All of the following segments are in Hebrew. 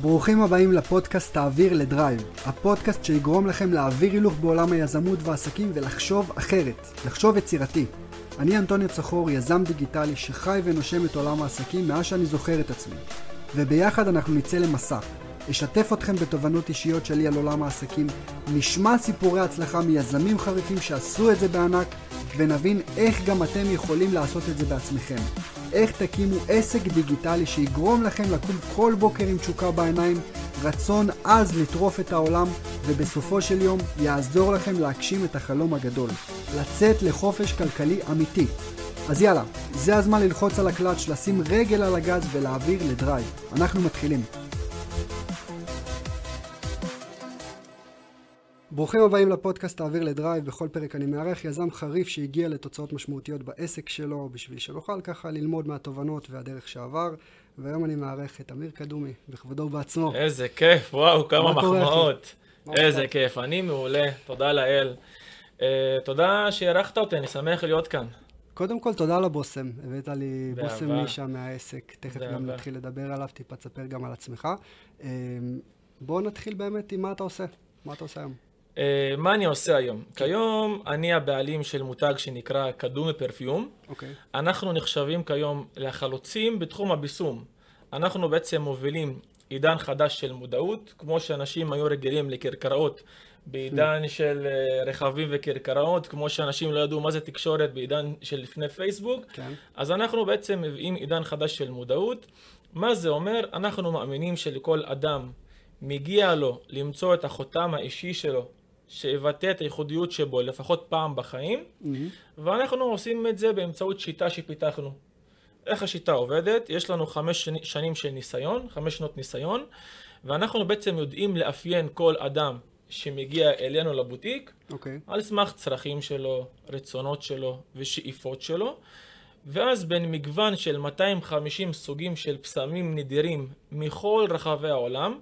ברוכים הבאים לפודקאסט תעביר לדרייב, הפודקאסט שיגרום לכם להעביר הילוך בעולם היזמות והעסקים ולחשוב אחרת, לחשוב יצירתי. אני אנטוניו צחור, יזם דיגיטלי שחי ונושם את עולם העסקים מאז שאני זוכר את עצמי. וביחד אנחנו נצא למסע. אשתף אתכם בתובנות אישיות שלי על עולם העסקים, נשמע סיפורי הצלחה מיזמים חריפים שעשו את זה בענק, ונבין איך גם אתם יכולים לעשות את זה בעצמכם. איך תקימו עסק דיגיטלי שיגרום לכם לקום כל בוקר עם תשוקה בעיניים, רצון עז לטרוף את העולם, ובסופו של יום יעזור לכם להגשים את החלום הגדול. לצאת לחופש כלכלי אמיתי. אז יאללה, זה הזמן ללחוץ על הקלאץ', לשים רגל על הגז ולהעביר לדרייב. אנחנו מתחילים. ברוכים הבאים לפודקאסט תעביר לדרייב, בכל פרק אני מארח יזם חריף שהגיע לתוצאות משמעותיות בעסק שלו, בשביל שנוכל ככה ללמוד מהתובנות והדרך שעבר, והיום אני מארח את אמיר קדומי, בכבודו ובעצמו. איזה כיף, וואו, כמה מחמאות. איזה? כיף, אני מעולה, תודה לאל. Uh, תודה שאירחת אותי, אני שמח להיות כאן. קודם כל, תודה על הבושם. הבאת לי. בושם נישה מהעסק, תכף גם. נתחיל לדבר עליו, טיפה תספר גם על עצמך. אמ, בוא נתחיל באמת עם מה אתה עושה. מה אתה עושה היום? Uh, מה אני עושה היום? כיום אני הבעלים של מותג שנקרא קדומי פרפיום. אוקיי. אנחנו נחשבים כיום לחלוצים בתחום הביסום. אנחנו בעצם מובילים עידן חדש של מודעות, כמו שאנשים היו רגילים לכרכראות בעידן של אה, רכבים וכרכראות, כמו שאנשים לא ידעו מה זה תקשורת בעידן של לפני פייסבוק, כן. אז אנחנו בעצם מביאים עידן חדש של מודעות. מה זה אומר? אנחנו מאמינים שלכל אדם מגיע לו למצוא את החותם האישי שלו, שיבטא את הייחודיות שבו לפחות פעם בחיים, מהמם. ואנחנו עושים את זה באמצעות שיטה שפיתחנו. איך השיטה עובדת? יש לנו חמש שני- שנים של ניסיון, חמש שנות ניסיון, ואנחנו בעצם יודעים לאפיין כל אדם שמגיע אלינו לבוטיק אוקיי. על סמך צרכים שלו, רצונות שלו ושאיפות שלו, ואז בין מגוון של 250 סוגים של פסמים נדירים מכל רחבי העולם,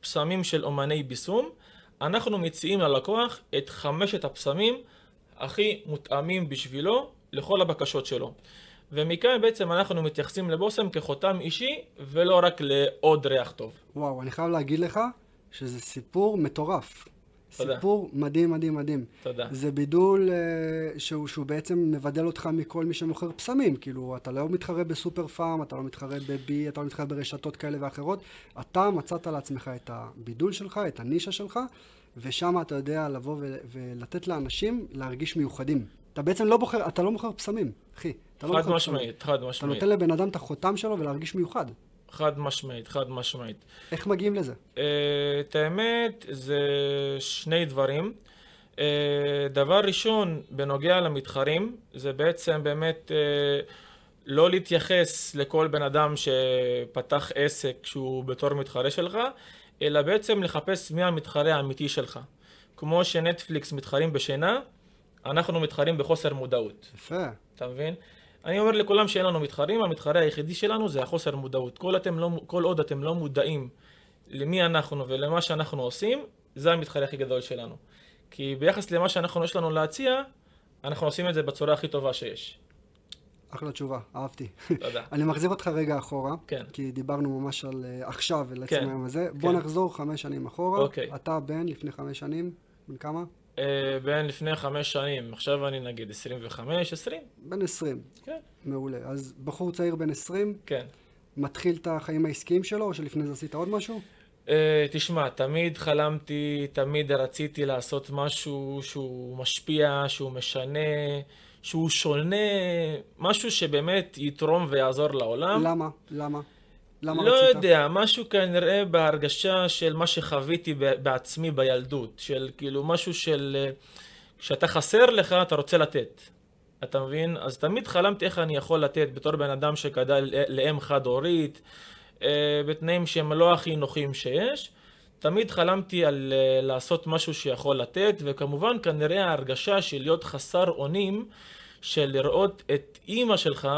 פסמים של אומני ביסום, אנחנו מציעים ללקוח את חמשת הפסמים הכי מותאמים בשבילו לכל הבקשות שלו. ומכאן בעצם אנחנו מתייחסים לבושם כחותם אישי ולא רק לעוד ריח טוב. וואו, אני חייב להגיד לך שזה סיפור מטורף. תודה. סיפור מדהים, מדהים, מדהים. תודה. זה בידול אה, שהוא, שהוא בעצם מבדל אותך מכל מי שמוכר פסמים. כאילו, אתה לא מתחרה בסופר פארם, אתה לא מתחרה בבי, אתה לא מתחרה ברשתות כאלה ואחרות. אתה מצאת לעצמך את הבידול שלך, את הנישה שלך, ושם אתה יודע לבוא ו- ולתת לאנשים להרגיש מיוחדים. אתה בעצם לא בוחר, אתה לא מוכר פסמים, אחי. אתה לא חד משמעית, חד אתה משמעית. נותן לבן אדם את החותם שלו ולהרגיש מיוחד. חד משמעית, חד משמעית. איך מגיעים לזה? אה, את האמת, זה שני דברים. אה, דבר ראשון, בנוגע למתחרים, זה בעצם באמת אה, לא להתייחס לכל בן אדם שפתח עסק שהוא בתור מתחרה שלך, אלא בעצם לחפש מי המתחרה האמיתי שלך. כמו שנטפליקס מתחרים בשינה, אנחנו מתחרים בחוסר מודעות. יפה. אתה מבין? אני אומר לכולם שאין לנו מתחרים, המתחרה היחידי שלנו זה החוסר מודעות. כל, אתם לא, כל עוד אתם לא מודעים למי אנחנו ולמה שאנחנו עושים, זה המתחרה הכי גדול שלנו. כי ביחס למה שאנחנו יש לנו להציע, אנחנו עושים את זה בצורה הכי טובה שיש. אחלה תשובה, אהבתי. תודה. אני מחזיר אותך רגע אחורה, כן. כי דיברנו ממש על uh, עכשיו, על עצם כן, היום הזה. בוא כן. נחזור חמש שנים אחורה. אוקיי. אתה בן לפני חמש שנים, בן כמה? אה, בין לפני חמש שנים, עכשיו אני נגיד 25, 20? בן 20. כן. מעולה. אז בחור צעיר בן 20, כן. מתחיל את החיים העסקיים שלו, או שלפני זה עשית עוד משהו? אה, תשמע, תמיד חלמתי, תמיד רציתי לעשות משהו שהוא משפיע, שהוא משנה, שהוא שונה, משהו שבאמת יתרום ויעזור לעולם. למה? למה? למה לא רצית? יודע, משהו כנראה בהרגשה של מה שחוויתי בעצמי בילדות, של כאילו משהו של... אה, כשאתה חסר לך, אתה רוצה לתת. אתה מבין? אז תמיד חלמתי איך אני יכול לתת בתור בן אדם שגדל לאם חד-הורית, אה, בתנאים שהם לא הכי נוחים שיש. תמיד חלמתי על אה, לעשות משהו שיכול לתת, וכמובן כנראה ההרגשה של להיות חסר אונים, של לראות את אימא שלך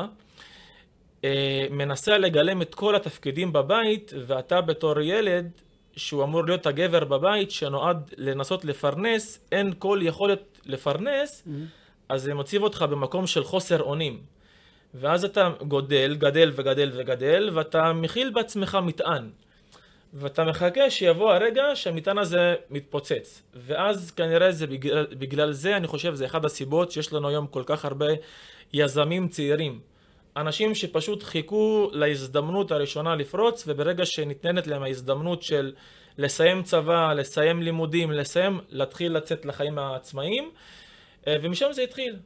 מנסה לגלם את כל התפקידים בבית, ואתה בתור ילד, שהוא אמור להיות הגבר בבית, שנועד לנסות לפרנס, אין כל יכולת לפרנס, Mhm. אז זה מציב אותך במקום של חוסר אונים. ואז אתה גודל, גדל וגדל וגדל, ואתה מכיל בעצמך מטען. ואתה מחכה שיבוא הרגע שהמטען הזה מתפוצץ. ואז כנראה זה בגלל, בגלל זה, אני חושב, זה אחת הסיבות שיש לנו היום כל כך הרבה יזמים צעירים. אנשים שפשוט חיכו להזדמנות הראשונה לפרוץ, וברגע שניתנת להם ההזדמנות של לסיים צבא, לסיים לימודים, לסיים, להתחיל לצאת לחיים העצמאיים, אה, ומשם זה התחיל.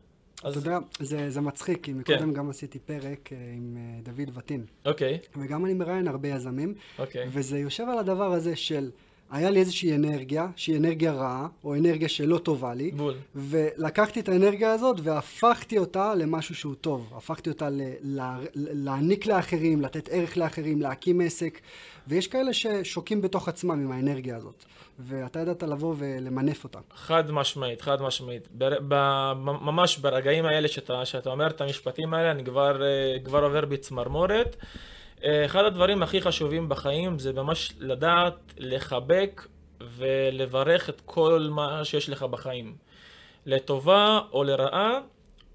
אז... אתה יודע, זה, זה מצחיק, כי מקודם כן. גם עשיתי פרק uh, עם uh, דוד וטין. אוקיי. וגם אני מראיין הרבה יזמים. אוקיי. וזה יושב על הדבר הזה של... היה לי איזושהי אנרגיה, שהיא אנרגיה רעה, או אנרגיה שלא טובה לי. בול. ולקחתי את האנרגיה הזאת והפכתי אותה למשהו שהוא טוב. הפכתי אותה ל- ל- להעניק לאחרים, לתת ערך לאחרים, להקים עסק. ויש כאלה ששוקים בתוך עצמם עם האנרגיה הזאת. ואתה ידעת לבוא ולמנף אותה. חד משמעית, חד משמעית. בר, ב, ממש ברגעים האלה שאתה, שאתה אומר את המשפטים האלה, אני כבר, אה, כבר עובר בצמרמורת. אחד הדברים הכי חשובים בחיים זה ממש לדעת לחבק ולברך את כל מה שיש לך בחיים. לטובה או לרעה,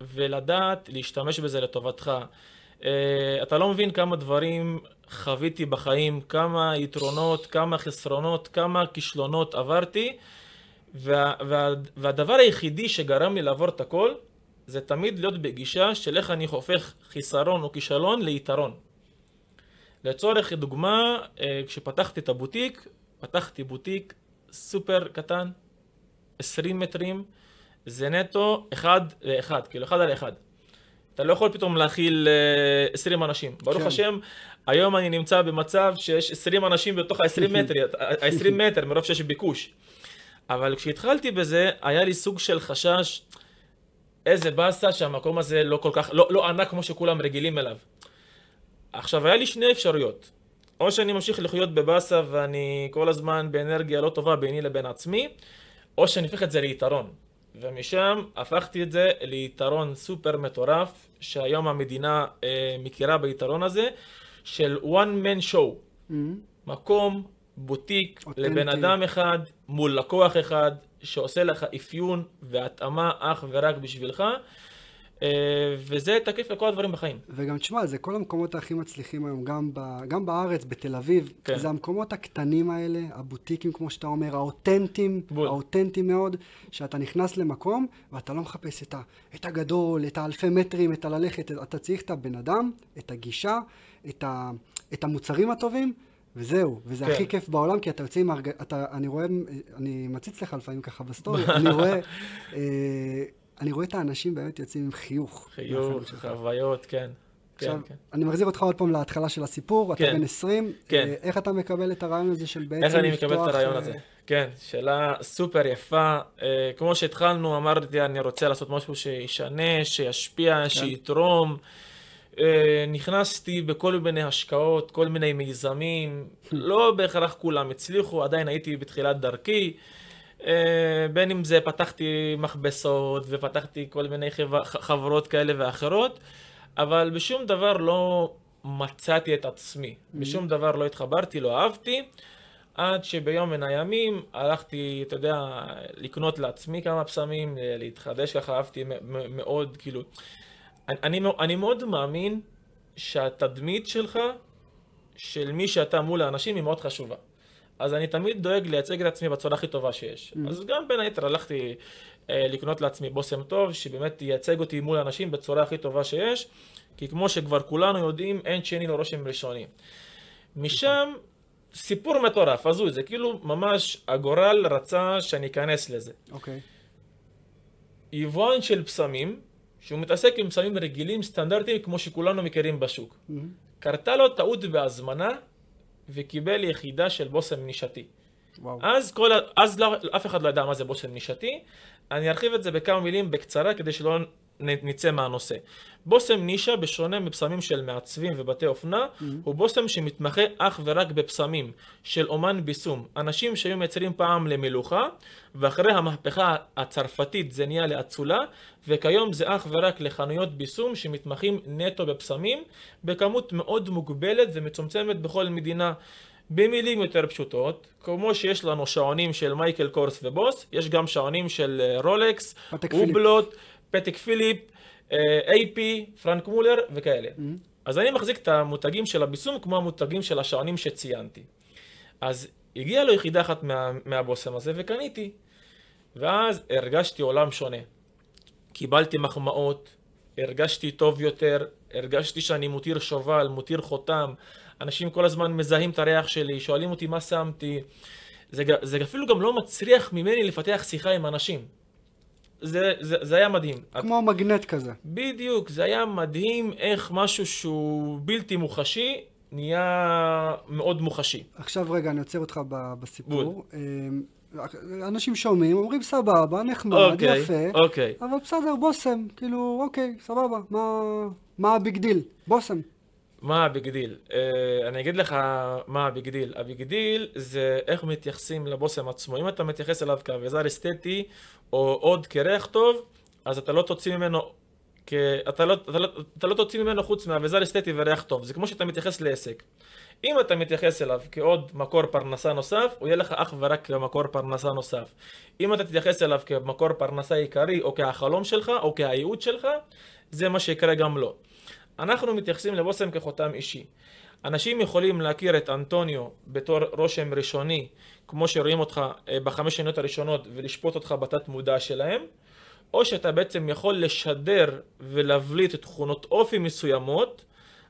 ולדעת להשתמש בזה לטובתך. אה, אתה לא מבין כמה דברים חוויתי בחיים, כמה יתרונות, כמה חסרונות, כמה כישלונות עברתי, וה, וה, והדבר היחידי שגרם לי לעבור את הכל, זה תמיד להיות בגישה של איך אני הופך חיסרון או כישלון ליתרון. לצורך דוגמה, אה, כשפתחתי את הבוטיק, פתחתי בוטיק סופר קטן, 20 מטרים, זה נטו אחד לאחד, כאילו אחד על אחד. אתה לא יכול פתאום להכיל 20 אה, אנשים. ברוך כן. השם, היום אני נמצא במצב שיש 20 אנשים בתוך ה-20 מטר, ה-20 מטר, מרוב שיש ביקוש. אבל כשהתחלתי בזה, היה לי סוג של חשש, איזה באסה שהמקום הזה לא כל כך, לא, לא ענק כמו שכולם רגילים אליו. עכשיו, היה לי שני אפשרויות. או שאני ממשיך לחיות בבאסה ואני כל הזמן באנרגיה לא טובה ביני לבין עצמי, או שאני הופך את זה ליתרון. ומשם הפכתי את זה ליתרון סופר מטורף, שהיום המדינה אה, מכירה ביתרון הזה, של one man show. Mm-hmm. מקום, בוטיק, אותנטי. לבן אדם אחד, מול לקוח אחד, שעושה לך אפיון והתאמה אך ורק בשבילך. אה, וזה תקף לכל הדברים בחיים. וגם תשמע, זה כל המקומות הכי מצליחים היום, גם, ב, גם בארץ, בתל אביב. כן. זה המקומות הקטנים האלה, הבוטיקים, כמו שאתה אומר, האותנטיים, בול. האותנטיים מאוד, שאתה נכנס למקום ואתה לא מחפש את, ה, את הגדול, את האלפי מטרים, את הללכת, אתה צריך את הבן אדם, את הגישה, את, ה, את המוצרים הטובים. וזהו, וזה כן. הכי כיף בעולם, כי אתה יוצא עם הרגע, אתה, אני רואה, אני מציץ לך לפעמים ככה בסטורי, אני רואה אה, אני רואה את האנשים באמת יוצאים עם חיוך. חיוך, חוויות, כן. עכשיו, כן, כן. אני מחזיר אותך עוד פעם להתחלה של הסיפור, כן. אתה בן 20, כן. אה, איך אתה מקבל את הרעיון הזה של בעצם לפתוח... איך אני מקבל את הרעיון אה, הזה? כן, שאלה סופר יפה. אה, כמו שהתחלנו, אמרתי, אני רוצה לעשות משהו שישנה, שישפיע, כן. שיתרום. נכנסתי בכל מיני השקעות, כל מיני מיזמים, לא בהכרח כולם הצליחו, עדיין הייתי בתחילת דרכי. אה, בין אם זה פתחתי מכבסות ופתחתי כל מיני חברות כאלה ואחרות, אבל בשום דבר לא מצאתי את עצמי, mm-hmm. בשום דבר לא התחברתי, לא אהבתי, עד שביום מן הימים הלכתי, אתה יודע, לקנות לעצמי כמה פסמים, להתחדש ככה, אהבתי מאוד, כאילו, אני, אני מאוד מאמין שהתדמית שלך, של מי שאתה מול האנשים, היא מאוד חשובה. אז אני תמיד דואג לייצג את עצמי בצורה הכי טובה שיש. Mm. אז גם בין היתר הלכתי אה, לקנות לעצמי בושם טוב, שבאמת ייצג אותי מול אנשים בצורה הכי טובה שיש, כי כמו שכבר כולנו יודעים, אין שני לו רושם ראשוני. משם סיפור מטורף, הזוי, זה כאילו ממש הגורל רצה שאני אכנס לזה. אוקיי. Okay. יבואן של בשמים, שהוא מתעסק עם בשמים רגילים, סטנדרטיים, כמו שכולנו מכירים בשוק. Mm-hmm. קרתה לו טעות בהזמנה, וקיבל יחידה של בושם נישתי. וואו. אז, כל, אז לא, אף אחד לא ידע מה זה בושם נישתי. אני ארחיב את זה בכמה מילים בקצרה כדי שלא נצא מהנושא. בושם נישה, בשונה מבשמים של מעצבים ובתי אופנה, mm-hmm. הוא בושם שמתמחה אך ורק בבשמים של אומן ביסום. אנשים שהיו מייצרים פעם למלוכה, ואחרי המהפכה הצרפתית זה נהיה לאצולה, וכיום זה אך ורק לחנויות ביסום שמתמחים נטו בבשמים, בכמות מאוד מוגבלת ומצומצמת בכל מדינה. במילים יותר פשוטות, כמו שיש לנו שעונים של מייקל קורס ובוס, יש גם שעונים של אה, רולקס, אובלוט, פתק פיליפ, AP, פרנק מולר וכאלה. Mm-hmm. אז אני מחזיק את המותגים של הביסום כמו המותגים של השעונים שציינתי. אז הגיעה לו יחידה אחת מה, מהבושם הזה וקניתי. ואז הרגשתי עולם שונה. קיבלתי מחמאות, הרגשתי טוב יותר, הרגשתי שאני מותיר שובל, מותיר חותם. אנשים כל הזמן מזהים את הריח שלי, שואלים אותי מה שמתי. זה, זה אפילו גם לא מצריח ממני לפתח שיחה עם אנשים. זה, זה, זה היה מדהים. כמו את... מגנט כזה. בדיוק, זה היה מדהים איך משהו שהוא בלתי מוחשי, נהיה מאוד מוחשי. עכשיו רגע, אני עוצר אותך בסיפור. אמ, אנשים שומעים, אומרים סבבה, נחמד, אוקיי, יפה, אוקיי. אבל בסדר, בושם, כאילו, אוקיי, סבבה, מה, מה ה big deal? בושם. מה ה big deal? Uh, אני אגיד לך מה ה big deal. ה big deal זה איך מתייחסים לבושם עצמו. אם אתה מתייחס אליו כאביזר אסתטי, או עוד כריח טוב, אז אתה לא תוציא ממנו, כ... אתה, לא, אתה, לא, אתה לא תוציא ממנו חוץ מאביזר אסתטי וריח טוב. זה כמו שאתה מתייחס לעסק. אם אתה מתייחס אליו כעוד מקור פרנסה נוסף, הוא יהיה לך אך ורק כמקור פרנסה נוסף. אם אתה תתייחס אליו כמקור פרנסה עיקרי, או כהחלום שלך, או כהייעוד שלך, זה מה שיקרה גם לו. אנחנו מתייחסים לבושם כחותם אישי. אנשים יכולים להכיר את אנטוניו בתור רושם ראשוני, כמו שרואים אותך אה, בחמש שניות הראשונות, ולשפוט אותך בתת מודע שלהם, או שאתה בעצם יכול לשדר ולהבליט תכונות אופי מסוימות,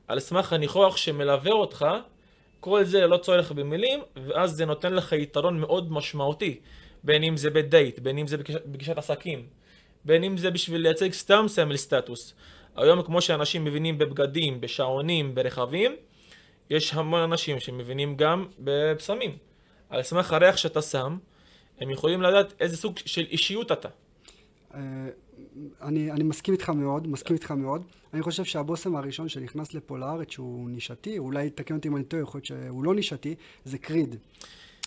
על סמך הניחוח שמלווה אותך, כל זה ללא צורך במילים, ואז זה נותן לך יתרון מאוד משמעותי, בין אם זה בדייט, בין אם זה בגישת עסקים, בין אם זה בשביל לייצג סתם סמל סטטוס. היום כמו שאנשים מבינים בבגדים, בשעונים, ברכבים, יש המון אנשים שמבינים גם בפסמים. על סמך הריח שאתה שם, הם יכולים לדעת איזה סוג של אישיות אתה. אה, אני, אני מסכים איתך מאוד, מסכים איתך מאוד. אני חושב שהבושם הראשון שנכנס לפה לארץ, שהוא נישתי, אולי תקן אותי אם אני טועה, יכול להיות שהוא לא נישתי, זה קריד.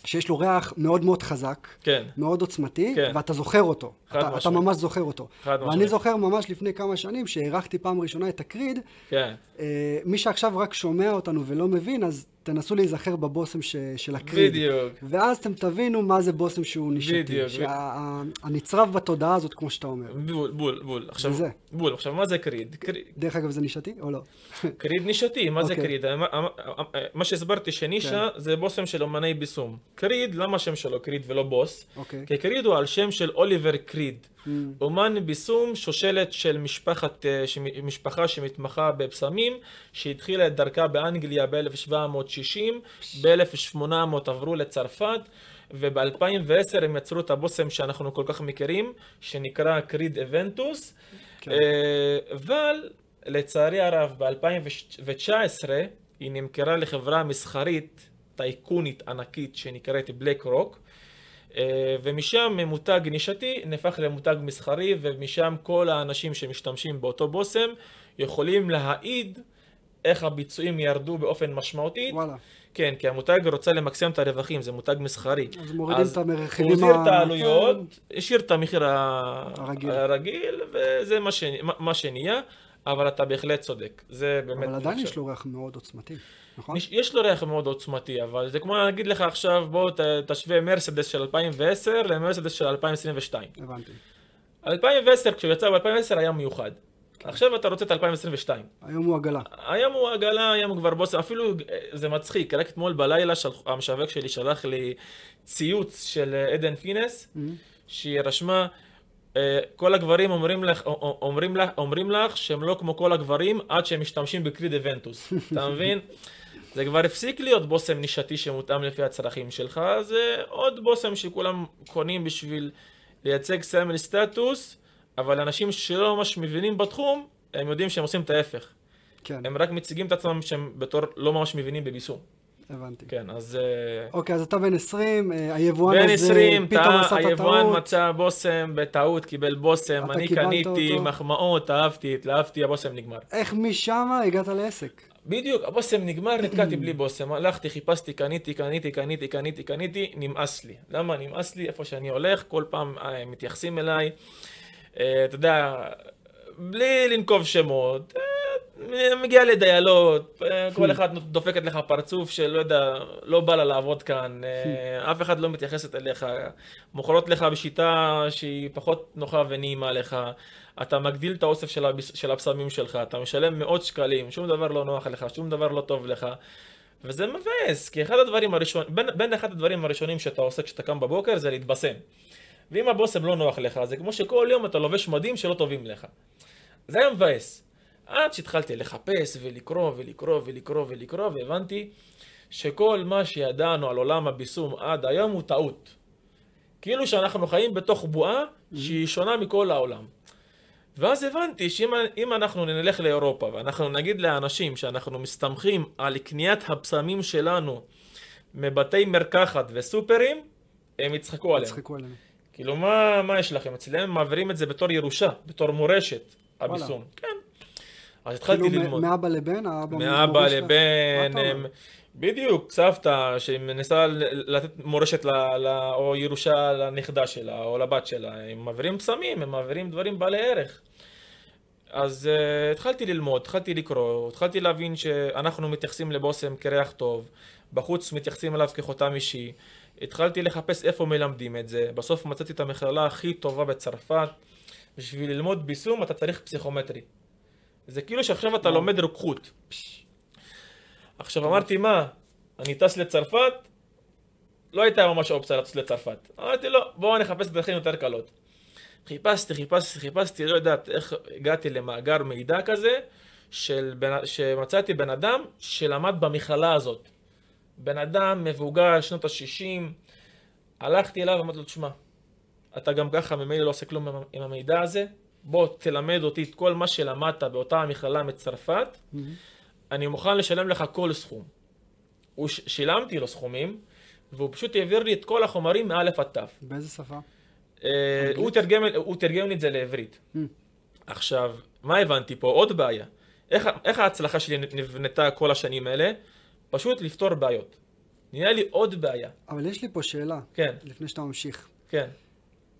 שיש לו ריח מאוד מאוד חזק, כן. מאוד עוצמתי, כן. ואתה זוכר אותו. אתה, אתה ממש זוכר אותו. ואני משמעית. זוכר ממש לפני כמה שנים, שהערכתי פעם ראשונה את הקריד, כן. אה, מי שעכשיו רק שומע אותנו ולא מבין, אז תנסו להיזכר בבושם ש, של הקריד. בדיוק. ואז אתם תבינו מה זה בושם שהוא נשתי. בדיוק. שהנצרב שה, בתודעה הזאת, כמו שאתה אומר. בול, בול, בול. עכשיו, זה. בול. עכשיו, מה זה קריד? קריד... דרך אגב, זה נישתי או לא? קריד נישתי, מה זה אוקיי. קריד? מה, מה שהסברתי שנישה כן. זה בושם של אומני ביסום. קריד, למה השם שלו קריד ולא בוס? אוקיי. כי קריד הוא על שם של אוליבר קריד. Mm. אומן ביסום, שושלת של משפחת, אה, משפחה שמתמחה בפסמים, שהתחילה את דרכה באנגליה ב-1760, ב-1800 עברו לצרפת, וב-2010 הם יצרו את הבושם שאנחנו כל כך מכירים, שנקרא קריד אבנטוס, כן. אה, אבל לצערי הרב ב-2019 היא נמכרה לחברה מסחרית, טייקונית ענקית שנקראת בלק רוק, ומשם מותג נישתי נהפך למותג מסחרי, ומשם כל האנשים שמשתמשים באותו בושם יכולים להעיד איך הביצועים ירדו באופן משמעותי. וואלה. כן, כי המותג רוצה למקסם את הרווחים, זה מותג מסחרי. אז מורידים את המרכיבים ה... הוא הוזיר את העלויות, השאיר את המחיר הרגיל, הרגיל וזה מה, ש... מה שנהיה, אבל אתה בהחלט צודק. זה באמת... אבל עדיין יש לו ריח מאוד עוצמתי. נכון? יש לו ריח מאוד עוצמתי, אבל זה כמו להגיד לך עכשיו, בוא תשווה מרסדס של 2010 למרסדס של 2022. הבנתי. 2010, כשהוא יצא ב-2010 היה מיוחד. כן. עכשיו אתה רוצה את 2022. היום הוא עגלה. היום הוא עגלה, היום הוא כבר בוסם, אפילו אה, זה מצחיק, רק אתמול בלילה של... המשווק שלי שלח לי ציוץ של אה, עדן פינס, mm-hmm. שהיא רשמה, אה, כל הגברים אומרים לך, אומרים, לך, אומרים לך שהם לא כמו כל הגברים עד שהם משתמשים בקריד אבנטוס, אתה מבין? זה כבר הפסיק להיות בושם נישתי שמותאם לפי הצרכים שלך, זה עוד בושם שכולם קונים בשביל לייצג סמל סטטוס, אבל אנשים שלא ממש מבינים בתחום, הם יודעים שהם עושים את ההפך. כן. הם רק מציגים את עצמם שהם בתור לא ממש מבינים בביסום. הבנתי. כן, אז... אה, אוקיי, אז אתה בן 20, אה, היבואן הזה 20, פתאום עשה את הטעות. היבואן מצא בושם בטעות, קיבל בושם, אני קניתי אותו. מחמאות, אהבתי, התלהבתי, הבושם נגמר. איך משם הגעת לעסק? בדיוק, הבושם נגמר, נתקעתי בלי בושם. הלכתי, חיפשתי, קניתי, קניתי, קניתי, קניתי, קניתי, נמאס לי. למה נמאס לי? איפה שאני הולך, כל פעם אה, מתייחסים אליי. אתה יודע, בלי לנקוב שמות. מגיע לדיילות, כל אחד דופקת לך פרצוף שלא יודע, לא בא לה לעבוד כאן, אה, אף אחד לא מתייחסת אליך, מוכרות לך בשיטה שהיא פחות נוחה ונעימה לך, אתה מגדיל את האוסף של, הבס... של הבשמים שלך, אתה משלם מאות שקלים, שום דבר לא נוח לך, שום דבר לא טוב לך. וזה מבאס, כי אחד הדברים הראשונים, בין, בין אחד הדברים הראשונים שאתה עושה כשאתה קם בבוקר זה להתבשם. ואם הבושם לא נוח לך, זה כמו שכל יום אתה לובש מדים שלא טובים לך. זה היה מבאס. עד שהתחלתי לחפש ולקרוא ולקרוא ולקרוא ולקרוא, והבנתי שכל מה שידענו על עולם הביסום עד היום הוא טעות. כאילו שאנחנו חיים בתוך בועה שהיא שונה מכל העולם. ואז הבנתי שאם אנחנו נלך לאירופה ואנחנו נגיד לאנשים שאנחנו מסתמכים על קניית הבשמים שלנו מבתי מרקחת וסופרים, הם יצחקו עליהם. יצחקו עליהם. כאילו, מה, מה יש לכם? אצלם מעבירים את זה בתור ירושה, בתור מורשת, הביסום. כן. אז התחלתי כאילו ללמוד. מאבא לבן? מאבא? לבן, הם-? בדיוק, סבתא שמנסה לתת מורשת ל, ל, או ירושה לנכדה שלה או לבת שלה, הם מעבירים בשמים, הם מעבירים דברים בעלי ערך. אז uh, התחלתי ללמוד, התחלתי לקרוא, התחלתי להבין שאנחנו מתייחסים לבושם כריח טוב, בחוץ מתייחסים אליו כחותם אישי, התחלתי לחפש איפה מלמדים את זה, בסוף מצאתי את המכללה הכי טובה בצרפת, בשביל ללמוד ביסום אתה צריך פסיכומטרי. זה כאילו שעכשיו אתה. לומד רוקחות. עכשיו אמרתי, מה, אני טס לצרפת? לא הייתה ממש אופציה לטוס לצרפת. אמרתי, לא, בואו נחפש דרכים יותר קלות. חיפשתי, חיפשתי, חיפשתי, לא יודעת איך הגעתי למאגר מידע כזה, של בן, שמצאתי בן אדם שלמד במכללה הזאת. בן אדם מבוגר, שנות ה-60, הלכתי אליו ואמרתי לו, תשמע, אתה גם ככה ממילא לא עושה כלום עם- המידע הזה, בוא תלמד אותי את כל מה שלמדת באותה המכללה מצרפת, מהמם. אני מוכן לשלם לך כל סכום. שילמתי לו סכומים, והוא פשוט העביר לי את כל החומרים מאלף עד תו. באיזה שפה? אה? הוא תרגם, הוא תרגם לי את זה לעברית. Mm. עכשיו, מה הבנתי פה? עוד בעיה. איך, איך ההצלחה שלי נבנתה כל השנים האלה? פשוט לפתור בעיות. נהיה לי עוד בעיה. אבל יש לי פה שאלה, כן, לפני שאתה ממשיך. כן.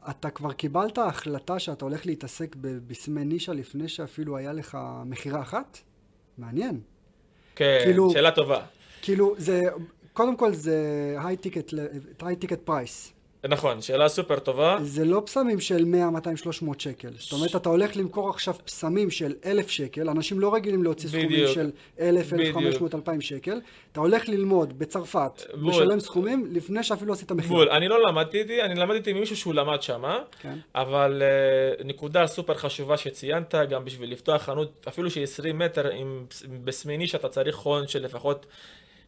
אתה כבר קיבלת החלטה שאתה הולך להתעסק בבשמי נישה לפני שאפילו היה לך מכירה אחת? מעניין. כן, כאילו- שאלה טובה. כאילו, זה, קודם כל זה high ticket, high ticket price. נכון, שאלה סופר טובה. זה לא פסמים של 100, 200, 300 שקל. זאת אומרת, אתה הולך למכור עכשיו פסמים של 1,000 שקל, אנשים לא רגילים להוציא סכומים. של 1,000, בדיוק. 1,500, 2,000 שקל. אתה הולך ללמוד בצרפת. לשלם סכומים לפני שאפילו עשית מכירה. בול, אני לא למדתי אני למדתי ממישהו שהוא למד שמה, כן. אבל uh, נקודה סופר חשובה שציינת, גם בשביל לפתוח חנות, אפילו של 20 מטר, עם בסמיני שאתה צריך הון של לפחות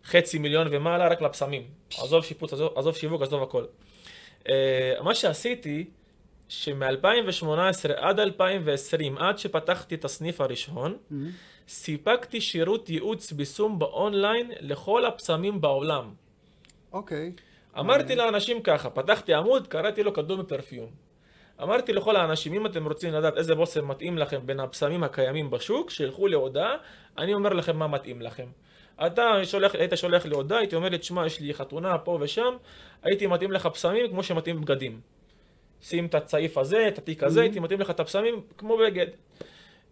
חצי מיליון ומעלה רק לפסמים. עזוב שיפוץ, עזוב, עזוב שיווק, עזוב הכל. Uh, מה שעשיתי, שמ-2018 עד 2020, עד שפתחתי את הסניף הראשון, מהמם. סיפקתי שירות ייעוץ בישום באונליין לכל הפסמים בעולם. אוקיי. אמרתי לאנשים ככה, פתחתי עמוד, קראתי לו קדום מפרפיום. אמרתי לכל האנשים, אם אתם רוצים לדעת איזה בושם מתאים לכם בין הבשמים הקיימים בשוק, שילכו להודעה, אני אומר לכם מה מתאים לכם. אתה שולח, היית שולח לי הודעה, הייתי אומר לי, תשמע, יש לי חתונה פה ושם, הייתי מתאים לך בשמים כמו שמתאים בגדים. שים את הצעיף הזה, את התיק הזה, Mhm. הייתי מתאים לך את הבשמים כמו בגד.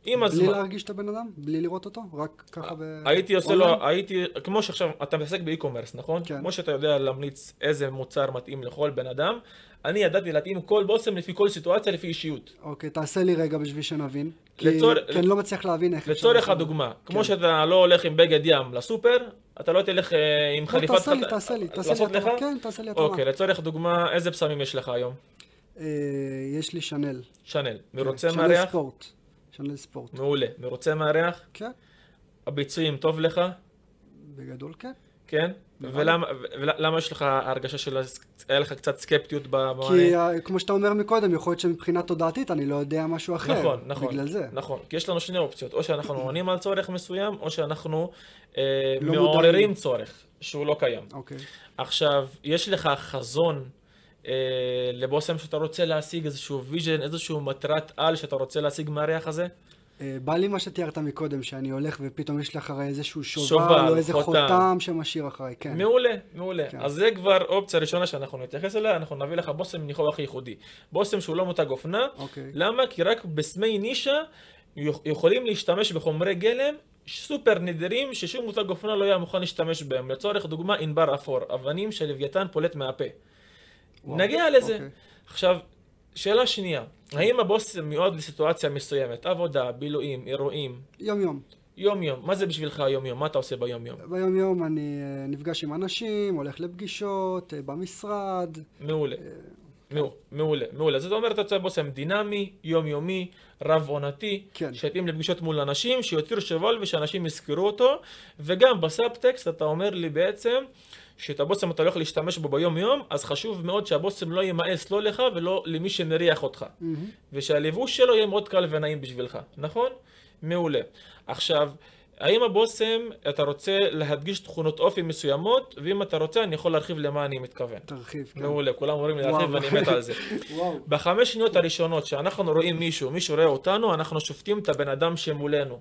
עם בלי הזמן, להרגיש את הבן אדם? בלי לראות אותו? רק ככה ב... הייתי עושה? לו, הייתי, כמו שעכשיו, אתה מתעסק באי-קומרס, נכון? כן. כמו שאתה יודע להמליץ איזה מוצר מתאים לכל בן אדם, אני ידעתי להתאים כל בושם לפי כל סיטואציה, לפי אישיות. אוקיי, תעשה לי רגע בשביל שנבין. כי לצור- כי אני לא מצליח להבין איך לצורך. הדוגמה, כמו כן. שאתה לא הולך עם בגד ים לסופר, אתה לא תלך אה, עם לא, חליפת... תעשה לי, תעשה לי, תעשה לי. כן, תעשה לי התאמה. אוקיי, לצורך דוגמה, איזה בשמים יש לך היום? אה, יש לי שאנל. שאנל. מרוצה כן, מהריח? ספורט. שאנל ספורט. מעולה. מרוצה מהריח? כן, הביצועים טוב לך? בגדול כן. כן? ולמה ולמה יש לך הרגשה של... היה לך קצת סקפטיות ב... כי אה, כמו שאתה אומר מקודם, יכול להיות שמבחינה תודעתית אני לא יודע משהו אחר. נכון, נכון. בגלל זה. נכון, כי יש לנו שני אופציות, או שאנחנו עונים על צורך מסוים, או שאנחנו אה, לא מעוררים מודעים. צורך שהוא לא קיים. אוקיי. עכשיו, יש לך חזון לבושם שאתה רוצה להשיג, איזשהו vision, איזשהו מטרת על שאתה רוצה להשיג מהריח הזה? אה, בא לי מה שתיארת מקודם, שאני הולך ופתאום יש לך הרי איזשהו שובל, שובל, או איזה חותם. חותם שמשאיר אחריי, כן. מעולה, מעולה. כן. אז זה כבר אופציה ראשונה שאנחנו נתייחס אליה, אנחנו נביא לך בושם ניחוח ייחודי. בושם שהוא לא מותג אופנה, אוקיי. למה? כי רק בסמי נישה יכ- יכולים להשתמש בחומרי גלם סופר נדירים ששום מותג אופנה לא היה מוכן להשתמש בהם. לצורך דוגמה, ענבר אפור, אבנים שלוויתן פולט מהפה. וואו, נגיע לזה. אוקיי. עכשיו, שאלה שנייה, האם הבוס מיועד לסיטואציה מסוימת, עבודה, בילויים, אירועים, יום יום. יום-יום. מה זה בשבילך היום-יום? מה אתה עושה ביום-יום? ביום יום אני אה, נפגש עם אנשים, הולך לפגישות, אה, במשרד. מעולה. מעו- מעולה, מעולה. זאת אומרת, אתה רוצה בושם דינמי, יומיומי, רב-עונתי, כן. שיתאים לפגישות מול אנשים, שיותיר שבל ושאנשים יזכרו אותו, וגם בסאבטקסט אתה אומר לי בעצם, שאת הבושם אתה הולך להשתמש בו ביום-יום, אז חשוב מאוד שהבושם לא יימאס לא לך ולא למי שמריח אותך. מהמם. ושהלבוש שלו יהיה מאוד קל ונעים בשבילך, נכון? מעולה. עכשיו, האם הבושם, אתה רוצה להדגיש תכונות אופי מסוימות, ואם אתה רוצה, אני יכול להרחיב למה אני מתכוון. תרחיב, כן. מעולה, כולם אומרים לי להרחיב. ואני מת על זה. וואו. בחמש שניות הראשונות שאנחנו רואים מישהו, מישהו רואה אותנו, אנחנו שופטים את הבן אדם שמולנו.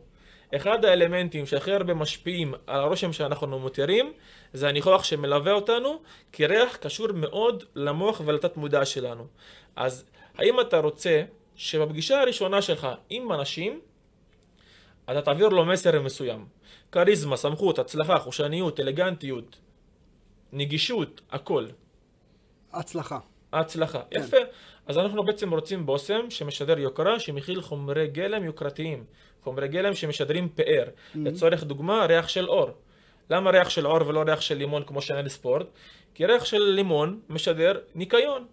אחד האלמנטים שהכי הרבה משפיעים על הרושם שאנחנו מותירים, זה הניחוח שמלווה אותנו, כי ריח קשור מאוד למוח ולתת מודע שלנו. אז האם אתה רוצה שבפגישה הראשונה שלך עם אנשים, אתה תעביר לו מסר מסוים. כריזמה, סמכות, הצלחה, חושניות, אלגנטיות, נגישות, הכל. הצלחה. ההצלחה. כן. יפה. אז אנחנו בעצם רוצים בושם שמשדר יוקרה, שמכיל חומרי גלם יוקרתיים. חומרי גלם שמשדרים פאר. לצורך דוגמה, ריח של אור. למה ריח של אור ולא ריח של לימון כמו שנהל ספורט? כי ריח של לימון משדר ניקיון.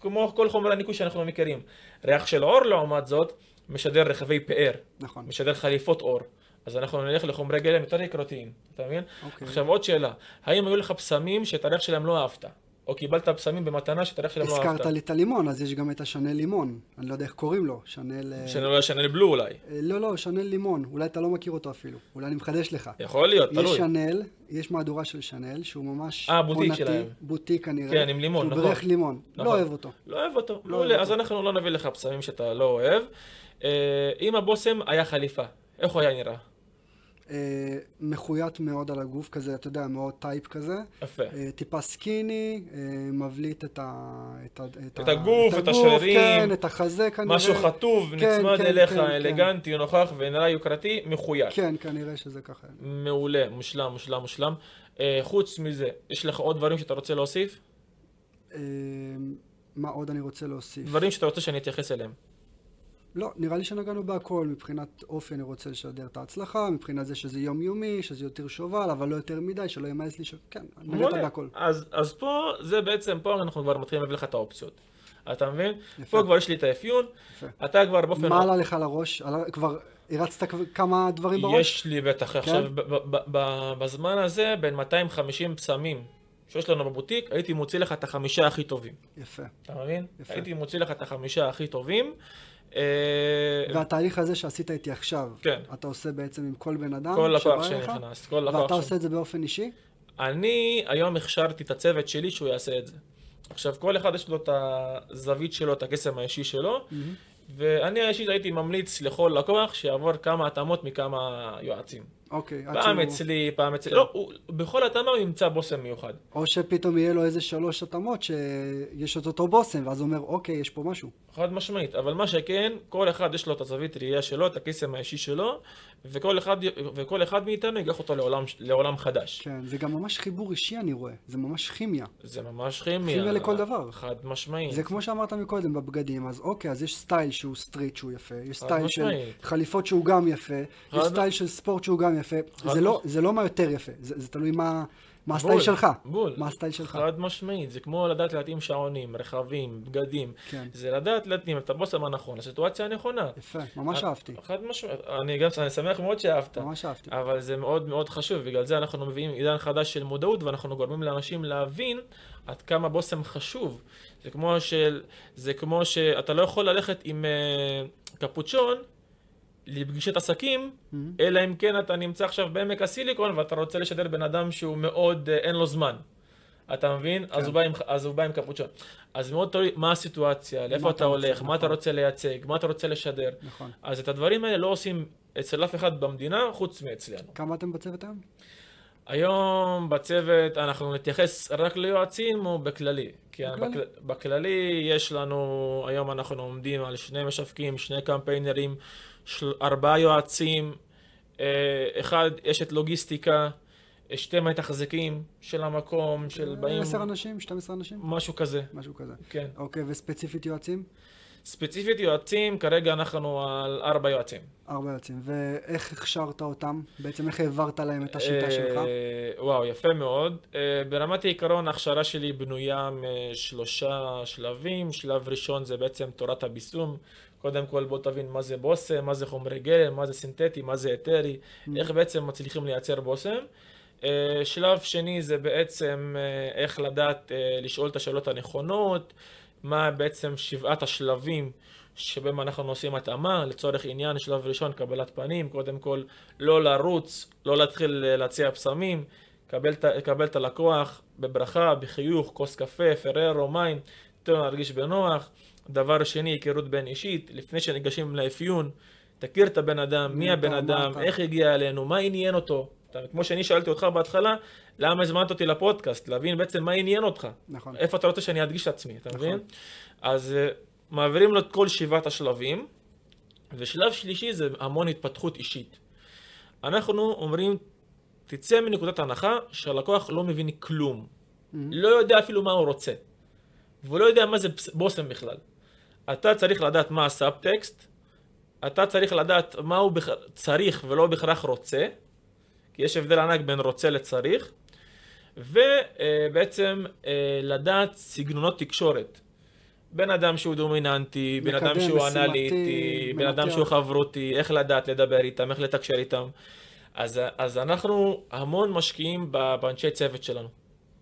כמו כל חומרי הניקוי שאנחנו מכירים. ריח של אור, לעומת זאת, משדר רכבי פאר. נכון. משדר חליפות אור. אז אנחנו נלך לחומרי גלם יותר יקרתיים, אתה מבין? אוקיי. עכשיו עוד שאלה, האם היו לך בשמים שאת הריח שלהם לא אהבת? או קיבלת בשמים במתנה שאת הריח שלהם לא אהבת? הזכרת לי את הלימון, אז יש גם את השנל לימון. אני לא יודע איך קוראים לו. שנל... אה, שנל שנל בלו אולי. אה, לא, לא, שנל לימון. אולי אתה לא מכיר אותו אפילו. אולי אני מחדש לך. יכול להיות, יש תלוי. שנל, יש מהדורה של שנל, שהוא ממש אה, בוטיק עונתי, שלהם. בוטיק כנראה. כן, עם לימון, נכון. בריח לימון. נכון. לא אוהב אותו. לא אוהב אותו. לא אוהב אז אותו. אנחנו לא נביא לך בשמים שאתה לא אוהב. אה, אם הבושם היה חליפה, איך הוא היה נראה? אה, מחויט מאוד על הגוף, כזה, אתה יודע, מאוד טייפ כזה. יפה. אה, טיפה skinny, אה, מבליט את ה... את, ה, את הגוף, את השרירים. כן, את החזה כנראה. משהו חטוב, כן, נצמד כן, אליך, כן, כן. אלגנטי, נוכח ונראה יוקרתי, מחויב. כן, כנראה שזה ככה. מעולה, מושלם, מושלם, מושלם. אה, חוץ מזה, יש לך עוד דברים שאתה רוצה להוסיף? אה, מה עוד אני רוצה להוסיף? דברים שאתה רוצה שאני אתייחס אליהם. לא, נראה לי שנגענו בהכל. מבחינת אופי אני רוצה לשדר את ההצלחה, מבחינת זה שזה יומיומי, שזה יותר שובל, אבל לא יותר מדי, שלא ימאס לי ש... כן, נגעת. בהכל. אז, אז פה, זה בעצם, פה אנחנו כבר מתחילים להביא לך את האופציות. אתה מבין? יפה. פה כבר יש לי את האפיון, יפה. אתה כבר באופן... מה עלה לך לראש? עלה- כבר הרצת כמה דברים בראש? יש לי בטח. עכשיו, ב- ב- ב- בזמן הזה, בין 250 בשמים שיש לנו בבוטיק, הייתי מוציא לך את החמישה הכי טובים. יפה. אתה מבין? יפה. הייתי מוציא לך את החמישה הכי טובים. אה, והתהליך הזה שעשית איתי עכשיו, כן. אתה עושה בעצם עם כל בן אדם כל לקוח? שנכנס, כל לקוח ואתה ש- עושה את זה באופן אישי? אני היום הכשרתי את הצוות שלי שהוא יעשה את זה. עכשיו, כל אחד יש לו את הזווית שלו, את הקסם האישי שלו, ואני אישית הייתי ממליץ לכל לקוח שיעבור כמה התאמות מכמה יועצים. אוקיי. פעם שהוא- אצלי, פעם אצלי, לא, הוא- בכל התאמה הוא ימצא בושם מיוחד. או שפתאום יהיה לו איזה שלוש התאמות שיש את אותו בושם, ואז הוא אומר, אוקיי, יש פה משהו. חד משמעית, אבל מה שכן, כל אחד יש לו את הזווית ראייה שלו, את הקסם האישי שלו, וכל אחד, וכל אחד מאיתנו ייקח אותו לעולם, לעולם חדש. כן, זה גם ממש חיבור אישי, אני רואה. זה ממש כימיה. זה ממש כימיה. כימיה לכל דבר. חד משמעית. זה כמו שאמרת מקודם בבגדים, אז אוקיי, אז יש style שהוא street שהוא יפה, יש style של. חליפות שהוא גם יפה, יש style של ספורט שהוא גם יפה. חד זה לא- זה לא מה יותר יפה, זה זה תלוי מה מה ה style שלך. בול. מה ה style שלך. חד משמעית, זה כמו לדעת להתאים שעונים, רכבים, בגדים. כן. זה לדעת להתאים את הבושם הנכון, לסיטואציה הנכונה. יפה, ממש אה, אהבתי. חד משמעית, אני גם אני שמח מאוד שאהבת. ממש אהבתי. אבל זה מאוד מאוד חשוב, בגלל זה אנחנו מביאים עידן חדש של מודעות ואנחנו גורמים לאנשים להבין עד כמה בושם חשוב. זה כמו, של, זה כמו שאתה לא יכול ללכת עם uh, קפוצ'ון לפגישת עסקים, אלא אם כן אתה נמצא עכשיו בעמק הסיליקון ואתה רוצה לשדר בן אדם שהוא מאוד, uh, אין לו זמן. אתה מבין? אז, הוא עם, אז הוא בא עם קפוצ'ון. אז מאוד תלוי מה הסיטואציה, לאיפה אתה אתה הולך, מה אתה נכון. רוצה לייצג, מה אתה רוצה לשדר. נכון. אז את הדברים האלה לא עושים אצל אף אחד במדינה חוץ מאצלנו. כמה אתם בצוות היום? היום בצוות אנחנו נתייחס רק ליועצים או בכללי? כי בכללי. בכללי. בכללי יש לנו, היום אנחנו עומדים על שני משווקים, שני קמפיינרים, של, ארבעה יועצים, אה, אחד אשת לוגיסטיקה, שתי מתחזקים של המקום, של באים, עשר אנשים, 12 אנשים? משהו כזה, משהו כזה. כן. אוקיי, וספציפית יועצים? ספציפית יועצים, כרגע אנחנו על ארבע יועצים. ארבע יועצים. ואיך הכשרת אותם? בעצם איך העברת להם את השיטה אה, שלך? וואו, יפה מאוד. אה, ברמת העיקרון, ההכשרה שלי בנויה משלושה שלבים. שלב ראשון זה בעצם תורת הביסום. קודם כל בוא תבין מה זה בושם, מה זה חומרי גלם, מה זה סינתטי, מה זה אתרי, איך בעצם מצליחים לייצר בושם. אה, שלב שני זה בעצם אה, איך לדעת אה, לשאול את השאלות הנכונות, מה בעצם שבעת השלבים שבהם אנחנו עושים התאמה, לצורך עניין שלב ראשון קבלת פנים, קודם כל לא לרוץ, לא להתחיל להציע פסמים, קבל, קבל את הלקוח בברכה, בחיוך, כוס קפה, פררו, מים, תן לו להרגיש בנוח. דבר שני, היכרות בין אישית, לפני שניגשים לאפיון, תכיר את הבן אדם, מי הבן אדם, איך הגיע אלינו, מה עניין אותו. כמו שאני שאלתי אותך בהתחלה, למה הזמנת אותי לפודקאסט, להבין בעצם מה עניין אותך. נכון. איפה אתה רוצה שאני אדגיש את עצמי, אתה נכון. מבין? אז uh, מעבירים לו את כל שבעת השלבים, ושלב שלישי זה המון התפתחות אישית. אנחנו אומרים, תצא מנקודת הנחה שהלקוח לא מבין כלום. Mm-hmm. לא יודע אפילו מה הוא רוצה. והוא לא יודע מה זה בושם בכלל. אתה צריך לדעת מה הסאבטקסט, אתה צריך לדעת מה הוא בכ... צריך ולא בהכרח רוצה, כי יש הבדל ענק בין רוצה לצריך, ובעצם אה, לדעת סגנונות תקשורת. בן אדם שהוא דומיננטי, בן אדם שהוא משימתי, אנליטי, בן אדם. שהוא חברותי, איך לדעת לדבר איתם, איך לתקשר איתם. אז, אז אנחנו המון משקיעים באנשי צוות שלנו.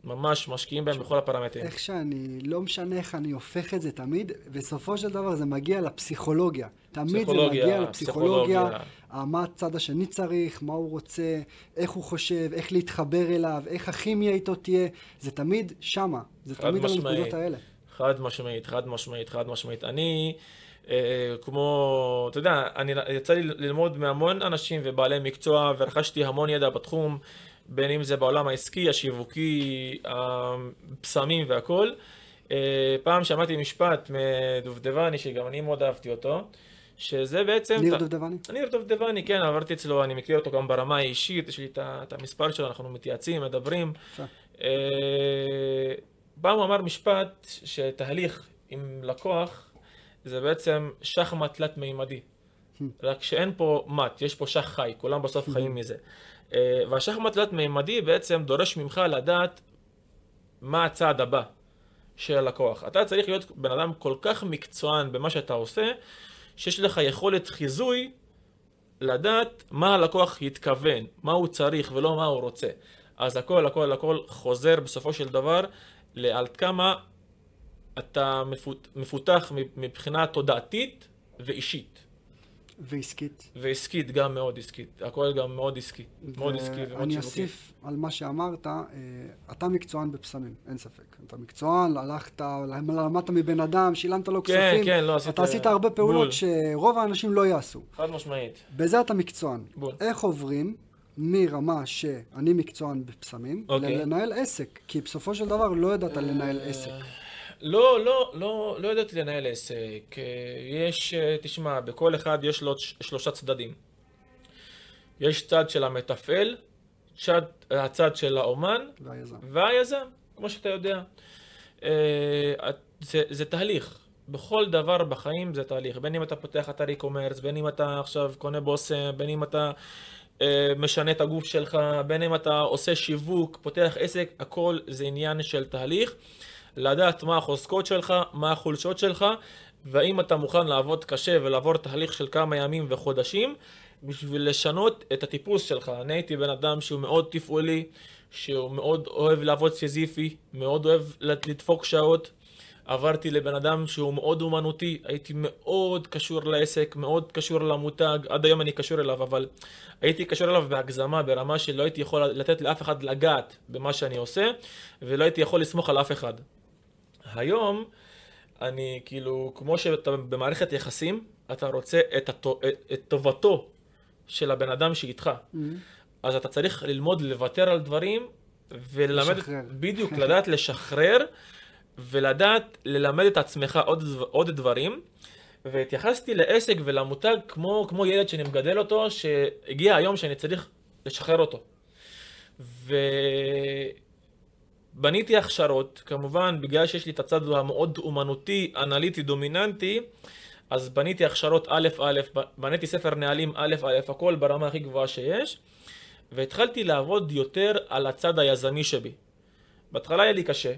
ממש משקיעים בהם בכל הפרמטרים. איך שאני, לא משנה איך אני הופך את זה תמיד, בסופו של דבר זה מגיע לפסיכולוגיה. תמיד זה מגיע לפסיכולוגיה, פסיכולוגיה. אה, מה הצד השני צריך, מה הוא רוצה, איך הוא חושב, איך להתחבר אליו, איך הכימיה איתו תהיה, זה תמיד שמה, זה תמיד על. הנקודות האלה. חד משמעית, חד משמעית, חד משמעית. אני, אה, כמו, אתה יודע, אני, יצא לי ללמוד מהמון אנשים ובעלי מקצוע ורכשתי המון ידע בתחום, בין אם זה בעולם העסקי, השיווקי, הבשמים והכל. אה, פעם שמעתי משפט מדובדבני, שגם אני מאוד אהבתי אותו, שזה בעצם... ניר דובדבני? ניר דובדבני, כן, עברתי אצלו, אני מכיר אותו גם ברמה האישית, יש לי את המספר שלו, אנחנו מתייעצים, מדברים. אה, פעם הוא אמר משפט שתהליך עם לקוח זה בעצם שחמט תלת-מימדי. רק שאין פה מט, יש פה שח חי, כולם בסוף חיים מזה. אה, והשחמט תלת-מימדי בעצם דורש ממך לדעת מה הצעד הבא של הלקוח. אתה צריך להיות בן אדם כל כך מקצוען במה שאתה עושה, שיש לך יכולת חיזוי לדעת מה הלקוח התכוון, מה הוא צריך ולא מה הוא רוצה. אז הכל, הכל, הכל חוזר בסופו של דבר לעד כמה אתה מפות, מפותח מבחינה תודעתית ואישית. ועסקית. ועסקית, גם מאוד עסקית. הכל גם מאוד עסקי. מאוד עסקי ומאוד שיווקי. אוסיף על מה שאמרת, אה, אתה מקצוען בפסמים, אין ספק. אתה מקצוען, הלכת, למדת מבן אדם, שילמת לו כן, כספים. כן, לא עשית... אתה עשית הרבה פעולות בול. שרוב האנשים לא יעשו. חד משמעית. בזה אתה מקצוען. בול. איך עוברים מרמה שאני מקצוען בפסמים, אוקיי. לנהל עסק? כי בסופו של דבר לא ידעת לנהל עסק. לא, לא, לא, לא ידעתי לנהל עסק. אה, יש, אה, תשמע, בכל אחד יש לו שלושה צדדים. יש צד של המתפעל, צד, הצד של האומן והיזם. והיזם, כמו שאתה יודע. אה, זה, זה תהליך. בכל דבר בחיים זה תהליך. בין אם אתה פותח אתר e-commerce, בין אם אתה עכשיו קונה בושם, בין אם אתה אה, משנה את הגוף שלך, בין אם אתה עושה שיווק, פותח עסק, הכל זה עניין של תהליך. לדעת מה החוזקות שלך, מה החולשות שלך, והאם אתה מוכן לעבוד קשה ולעבור תהליך של כמה ימים וחודשים בשביל לשנות את הטיפוס שלך. אני הייתי בן אדם שהוא מאוד תפעולי, שהוא מאוד אוהב לעבוד סיזיפי, מאוד אוהב לדפוק שעות. עברתי לבן אדם שהוא מאוד אומנותי, הייתי מאוד קשור לעסק, מאוד קשור למותג, עד היום אני קשור אליו, אבל הייתי קשור אליו בהגזמה, ברמה שלא הייתי יכול לתת לאף אחד לגעת במה שאני עושה, ולא הייתי יכול לסמוך על אף אחד. היום, אני כאילו, כמו שאתה במערכת יחסים, אתה רוצה את, הטו, את, את טובתו של הבן אדם שאיתך. Mm-hmm. אז אתה צריך ללמוד לוותר על דברים וללמד, לשחרר. בדיוק, לדעת לשחרר ולדעת ללמד את עצמך עוד, עוד דברים. והתייחסתי לעסק ולמותג כמו, כמו ילד שאני מגדל אותו, שהגיע היום שאני צריך לשחרר אותו. בניתי הכשרות, כמובן בגלל שיש לי את הצד המאוד אומנותי, אנליטי, דומיננטי, אז בניתי הכשרות א' א', בניתי ספר נהלים א' א', הכל ברמה הכי גבוהה שיש, והתחלתי לעבוד יותר על הצד היזמי שבי. בהתחלה היה לי קשה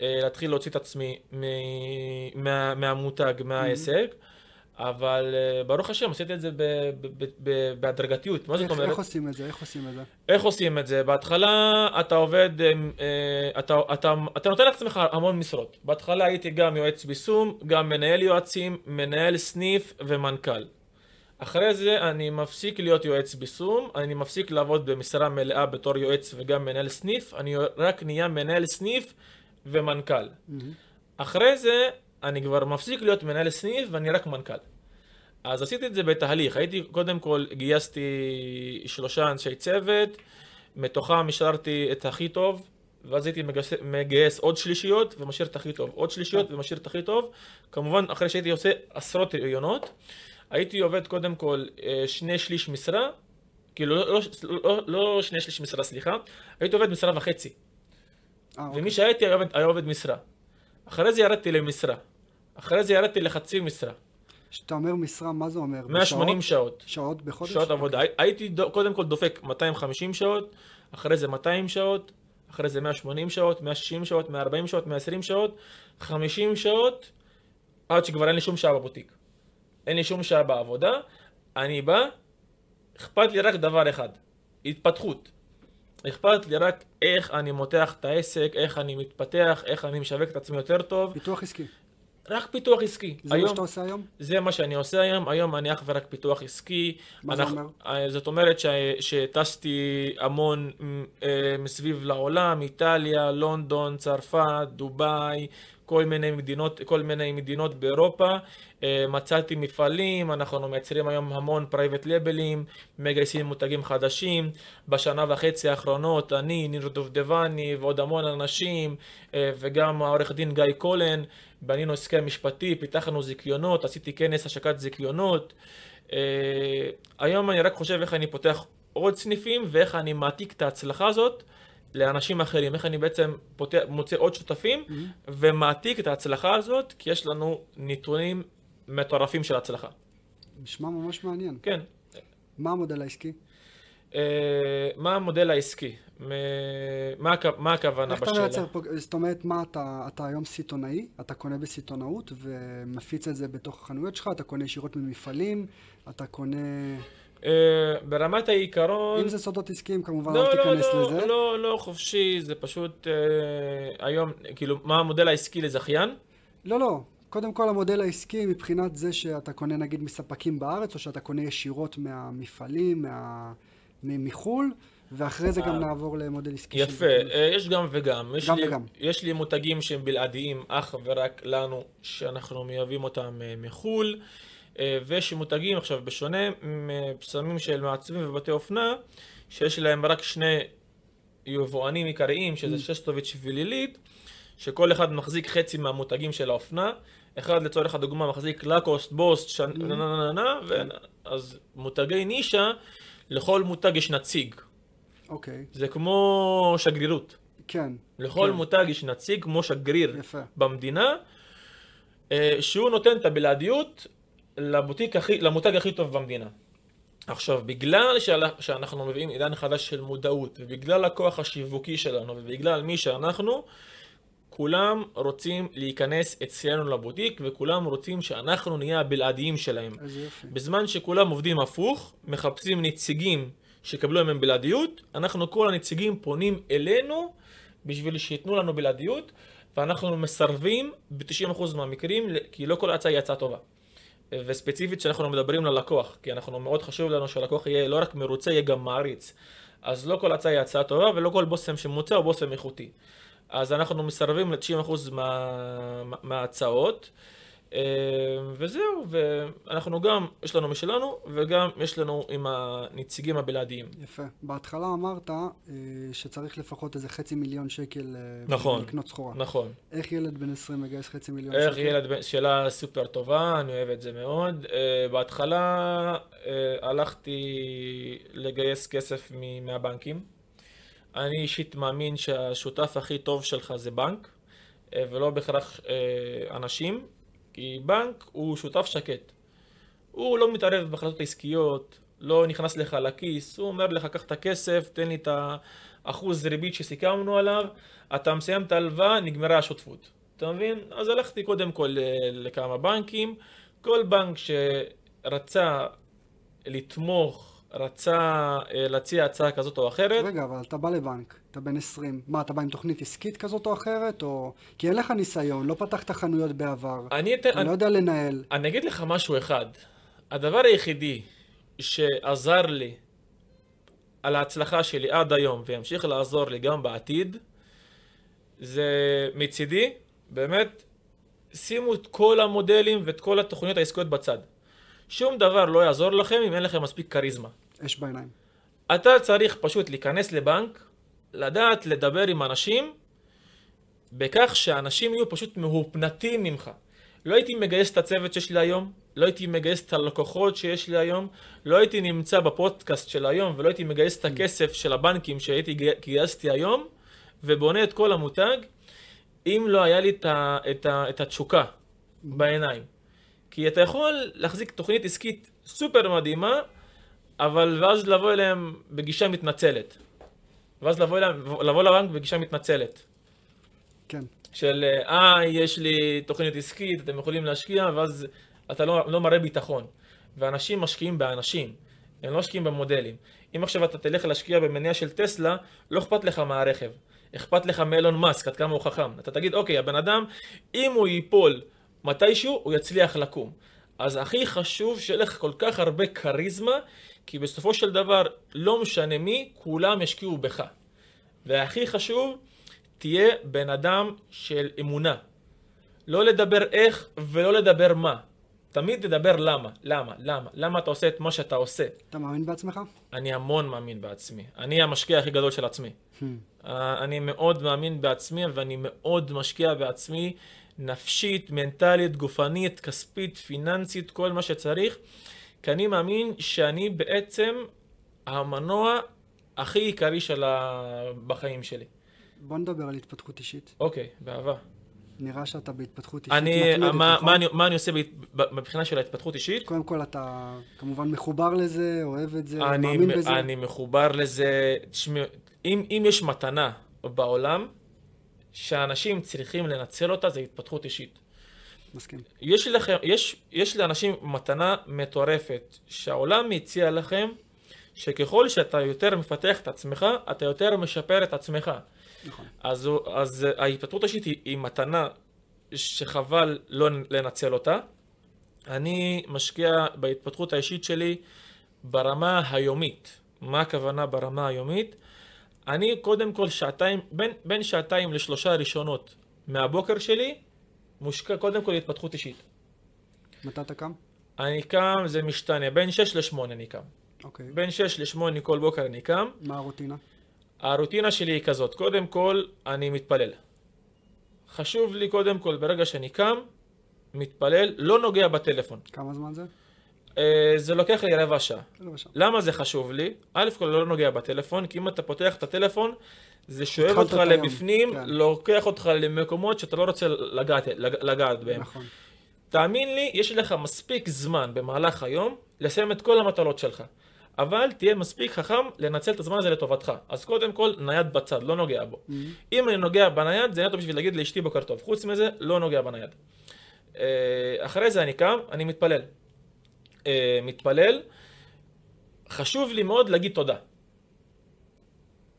אה, להתחיל להוציא את עצמי מה, מהמותג, מהעסק. Mm-hmm. אבל uh, ברוך השם, עשיתי את זה בהדרגתיות. מה זאת אומרת? איך עושים את זה? איך עושים את זה? איך עושים את זה? בהתחלה אתה עובד, uh, אתה, אתה, אתה נותן לעצמך המון משרות. בהתחלה הייתי גם יועץ בישום, גם מנהל יועצים, מנהל סניף ומנכ"ל. אחרי זה אני מפסיק להיות יועץ בישום, אני מפסיק לעבוד במשרה מלאה בתור יועץ וגם מנהל סניף, אני רק נהיה מנהל סניף ומנכ"ל. Mm-hmm. אחרי זה אני כבר מפסיק להיות מנהל סניף ואני רק מנכ"ל. אז עשיתי את זה בתהליך, הייתי, קודם כל גייסתי שלושה אנשי צוות, מתוכם השארתי את הכי טוב, ואז הייתי מגייס, מגייס עוד שלישיות ומשאיר את הכי טוב, עוד שלישיות ומשאיר את הכי טוב. כמובן, אחרי שהייתי עושה עשרות ראיונות, הייתי עובד קודם כל אה, שני שליש משרה, כאילו לא, לא, לא, לא שני שליש משרה, סליחה, הייתי עובד משרה וחצי. אה, ומי אוקיי. שהייתי היה עובד, היה עובד משרה. אחרי זה ירדתי למשרה. אחרי זה ירדתי לחצי משרה. כשאתה אומר משרה, מה זה אומר? 180 בשעות? שעות. שעות בחודש? שעות עבודה. Okay. הייתי קודם כל דופק 250 שעות, אחרי זה 200 שעות, אחרי זה 180 שעות, 160 שעות, 140 שעות, 120 שעות, 50 שעות, עד שכבר אין לי שום שעה בבוטיק. אין לי שום שעה בעבודה. אני בא, אכפת לי רק דבר אחד, התפתחות. אכפת לי רק איך אני מותח את העסק, איך אני מתפתח, איך אני משווק את עצמי יותר טוב. פיתוח עסקי. רק פיתוח עסקי. זה היום, מה שאתה עושה היום? זה מה שאני עושה היום. היום אני אך ורק פיתוח עסקי. מה אנחנו, זה אומר? אה, זאת אומרת ש, שטסתי המון אה, מסביב לעולם, איטליה, לונדון, צרפת, דובאי, כל מיני מדינות, כל מיני מדינות באירופה. אה, מצאתי מפעלים, אנחנו מייצרים היום המון private labelים, מגייסים מותגים חדשים. בשנה וחצי האחרונות אני, ניר דובדבני ועוד המון אנשים, אה, וגם העורך דין גיא קולן, בנינו הסכם משפטי, פיתחנו זיכיונות, עשיתי כנס השקת זיכיונות. אה, היום אני רק חושב איך אני פותח עוד סניפים ואיך אני מעתיק את ההצלחה הזאת לאנשים אחרים, איך אני בעצם פותח, מוצא עוד שותפים mm-hmm. ומעתיק את ההצלחה הזאת, כי יש לנו נתונים מטורפים של הצלחה. נשמע ממש מעניין. כן. מה המודל העסקי? Uh, מה המודל העסקי? מה, מה הכוונה בשאלה? איך אתה מייצר זאת אומרת, מה אתה, אתה היום סיטונאי, אתה קונה בסיטונאות ומפיץ את זה בתוך החנויות שלך, אתה קונה ישירות ממפעלים, אתה קונה... Uh, ברמת העיקרון... אם זה סודות עסקיים כמובן, לא, אל לא, תיכנס לא, לזה. לא, לא, לא חופשי, זה פשוט uh, היום, כאילו, מה המודל העסקי לזכיין? לא, לא. קודם כל המודל העסקי מבחינת זה שאתה קונה נגיד מספקים בארץ, או שאתה קונה ישירות מהמפעלים, מה... מחו"ל, ואחרי זה גם אה, נעבור למודל עסקי. יפה, אה, יש גם וגם. יש גם לי, וגם. יש לי מותגים שהם בלעדיים אך ורק לנו, שאנחנו מייבאים אותם אה, מחו"ל, ויש מותגים, עכשיו, בשונה מבשמים של מעצבים ובתי אופנה, שיש להם רק שני יבואנים עיקריים, שזה mm. שסטוביץ' ולילית, שכל אחד מחזיק חצי מהמותגים של האופנה. אחד לצורך הדוגמה מחזיק לקוסט, בוסט, ש... mm. נה נה נה נה, אז מותגי נישה, לכל מותג יש נציג. אוקיי. זה כמו שגרירות. כן. לכל כן. מותג יש נציג כמו שגריר יפה. במדינה, אה, שהוא נותן את הבלעדיות לבוטיק הכי, למותג הכי טוב במדינה. עכשיו, בגלל שאנחנו מביאים עידן חדש של מודעות, ובגלל הכוח השיווקי שלנו, ובגלל מי שאנחנו, כולם רוצים להיכנס אצלנו לבוטיק, וכולם רוצים שאנחנו נהיה הבלעדיים שלהם. בזמן שכולם עובדים הפוך, מחפשים נציגים שיקבלו מהם בלעדיות, אנחנו כל הנציגים פונים אלינו בשביל שייתנו לנו בלעדיות, ואנחנו מסרבים ב-90% מהמקרים, כי לא כל הצעה היא הצעה טובה. וספציפית כשאנחנו מדברים ללקוח, כי אנחנו מאוד חשוב לנו שהלקוח יהיה לא רק מרוצה, יהיה גם מעריץ. אז לא כל הצעה היא הצעה טובה, ולא כל בושם שמוצע הוא בושם איכותי. אז אנחנו מסרבים ל-90% מה, מההצעות. אה, וזהו, ואנחנו גם, יש לנו משלנו, וגם יש לנו עם הנציגים הבלעדיים. יפה. בהתחלה אמרת אה, שצריך לפחות איזה חצי מיליון שקל אה, נכון, לקנות סחורה. נכון. איך ילד בן 20 מגייס חצי מיליון איך שקל? איך ילד בן... שאלה סופר טובה, אני אוהב את זה מאוד. בהתחלה הלכתי לגייס כסף מהבנקים. אני אישית מאמין שהשותף הכי טוב שלך זה בנק, אה, ולא בהכרח אה, אנשים, כי בנק הוא שותף שקט. הוא לא מתערב בהחלטות עסקיות, לא נכנס לך לכיס, הוא אומר לך, קח את הכסף, תן לי את האחוז ריבית שסיכמנו עליו, אתה מסיים את ההלוואה, נגמרה השותפות. אתה מבין? אז הלכתי קודם כל לכמה בנקים, כל בנק שרצה לתמוך, רצה אה, להציע הצעה כזאת או אחרת. רגע, אבל אתה בא לבנק, אתה בן 20, מה, אתה בא עם תוכנית עסקית כזאת או אחרת, או... כי אין לך ניסיון, לא פתחת חנויות בעבר, אני אתה אני, לא יודע לנהל. אני אגיד לך משהו אחד, הדבר היחידי שעזר לי על ההצלחה שלי עד היום וימשיך לעזור לי גם בעתיד, זה מצידי, באמת, שימו את כל המודלים ואת כל התוכניות העסקיות בצד. שום דבר לא יעזור לכם אם אין לכם מספיק כריזמה. אש בעיניים. אתה צריך פשוט להיכנס לבנק, לדעת לדבר עם אנשים, בכך שאנשים יהיו פשוט מהופנטים ממך. לא הייתי מגייס את הצוות שיש לי היום, לא הייתי מגייס את הלקוחות שיש לי היום, לא הייתי נמצא בפודקאסט של היום, ולא הייתי מגייס את הכסף של הבנקים שהייתי גייסתי היום, ובונה את כל המותג, אם לא היה לי את, ה, את, ה, את התשוקה בעיניים. כי אתה יכול להחזיק תוכנית עסקית סופר מדהימה, אבל ואז לבוא אליהם בגישה מתנצלת. ואז לבוא, אליהם, לבוא לבנק בגישה מתנצלת. כן. של, אה, יש לי תוכנית עסקית, אתם יכולים להשקיע, ואז אתה לא, לא מראה ביטחון. ואנשים משקיעים באנשים, הם לא משקיעים במודלים. אם עכשיו אתה תלך להשקיע במניע של טסלה, לא אכפת לך מהרכב. אכפת לך מאלון מאסק, עד כמה הוא חכם. אתה תגיד, אוקיי, הבן אדם, אם הוא ייפול מתישהו, הוא יצליח לקום. אז הכי חשוב שיהיה לך כל כך הרבה כריזמה, כי בסופו של דבר, לא משנה מי, כולם ישקיעו בך. והכי חשוב, תהיה בן אדם של אמונה. לא לדבר איך ולא לדבר מה. תמיד תדבר למה, למה, למה, למה אתה עושה את מה שאתה עושה. אתה מאמין בעצמך? אני המון מאמין בעצמי. אני המשקיע הכי גדול של עצמי. Hmm. אני מאוד מאמין בעצמי ואני מאוד משקיע בעצמי נפשית, מנטלית, גופנית, כספית, פיננסית, כל מה שצריך. כי אני מאמין שאני בעצם המנוע הכי עיקרי של ה... בחיים שלי. בוא נדבר על התפתחות אישית. אוקיי, באהבה. נראה שאתה בהתפתחות אישית אני, מתמדת, מה, נכון? מה, אני, מה אני עושה מבחינה של ההתפתחות אישית? קודם כל אתה כמובן מחובר לזה, אוהב את זה, אני, מאמין בזה. אני מחובר לזה. תשמע, אם, אם יש מתנה בעולם שאנשים צריכים לנצל אותה, זה התפתחות אישית. מסכים. יש, לכם, יש, יש לאנשים מתנה מטורפת שהעולם מציע לכם, שככל שאתה יותר מפתח את עצמך, אתה יותר משפר את עצמך. נכון. אז, אז ההתפתחות האישית היא, היא מתנה שחבל לא לנצל אותה. אני משקיע בהתפתחות האישית שלי ברמה היומית. מה הכוונה ברמה היומית? אני קודם כל שעתיים, בין, בין שעתיים לשלושה ראשונות מהבוקר שלי, מושקע קודם כל התפתחות אישית. מתי אתה קם? אני קם, זה משתנה, בין 6 ל-8 אני קם. אוקיי. בין 6 ל-8 כל בוקר אני קם. מה הרוטינה? הרוטינה שלי היא כזאת, קודם כל אני מתפלל. חשוב לי קודם כל ברגע שאני קם, מתפלל, לא נוגע בטלפון. כמה זמן זה? אה, זה לוקח לי רבע שעה. למה זה חשוב לי? א' כל לא נוגע בטלפון, כי אם אתה פותח את הטלפון, זה שואב אותך לבפנים, כן. לוקח אותך למקומות שאתה לא רוצה לגעת, לג- לגעת בהם. נכון. תאמין לי, יש לך מספיק זמן במהלך היום לסיים את כל המטלות שלך. אבל תהיה מספיק חכם לנצל את הזמן הזה לטובתך. אז קודם כל, נייד בצד, לא נוגע בו. אם אני נוגע בנייד, זה נטו בשביל להגיד לאשתי בוקר טוב. חוץ מזה, לא נוגע בנייד. אה, אחרי זה אני קם, אני מתפלל. אה, מתפלל. חשוב לי מאוד להגיד תודה.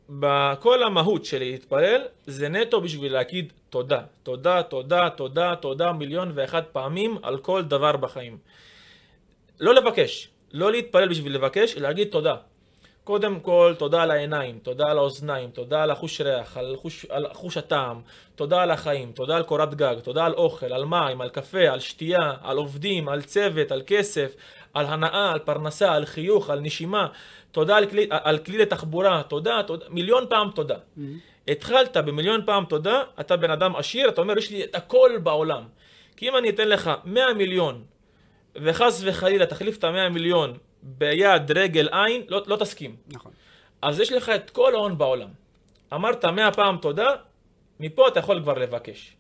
בכל המהות שלי להתפלל, זה נטו בשביל להגיד תודה. תודה, תודה, תודה, תודה מיליון ואחת פעמים על כל דבר בחיים. לא לבקש, לא להתפלל בשביל לבקש, להגיד תודה. קודם כל, תודה על העיניים, תודה על האוזניים, תודה על החוש ריח, על חוש, על חוש הטעם, תודה על החיים, תודה על קורת גג, תודה על אוכל, על מים, על קפה, על שתייה, על עובדים, על צוות, על כסף, על הנאה, על פרנסה, על חיוך, על נשימה, תודה על כלי, על כלי לתחבורה, תודה, תודה, מיליון פעם תודה. התחלת במיליון פעם תודה, אתה בן אדם עשיר, אתה אומר, יש לי את הכל בעולם. כי אם אני אתן לך 100 מיליון, וחס וחלילה תחליף את ה-100 מיליון ביד, רגל, עין, לא, לא תסכים. נכון. אז יש לך את כל ההון בעולם. אמרת מאה פעם תודה, מפה אתה יכול כבר לבקש.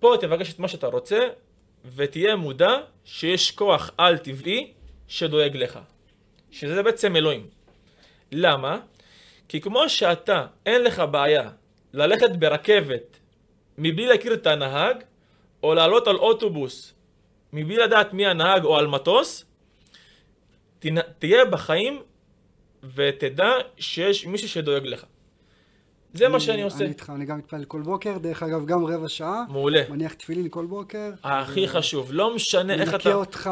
פה תבקש את מה שאתה רוצה, ותהיה מודע שיש כוח על-טבעי שדואג לך. שזה בעצם אלוהים. למה? כי כמו שאתה, אין לך בעיה ללכת ברכבת מבלי להכיר את הנהג, או לעלות על אוטובוס מבלי לדעת מי הנהג או על מטוס, תהיה בחיים ותדע שיש מישהו שדואג לך. זה מה שאני עושה. אני איתך, אני גם מתפלל כל בוקר, דרך אגב, גם רבע שעה. מעולה. מניח תפילין כל בוקר. הכי חשוב, לא משנה איך אתה... מנקה אותך,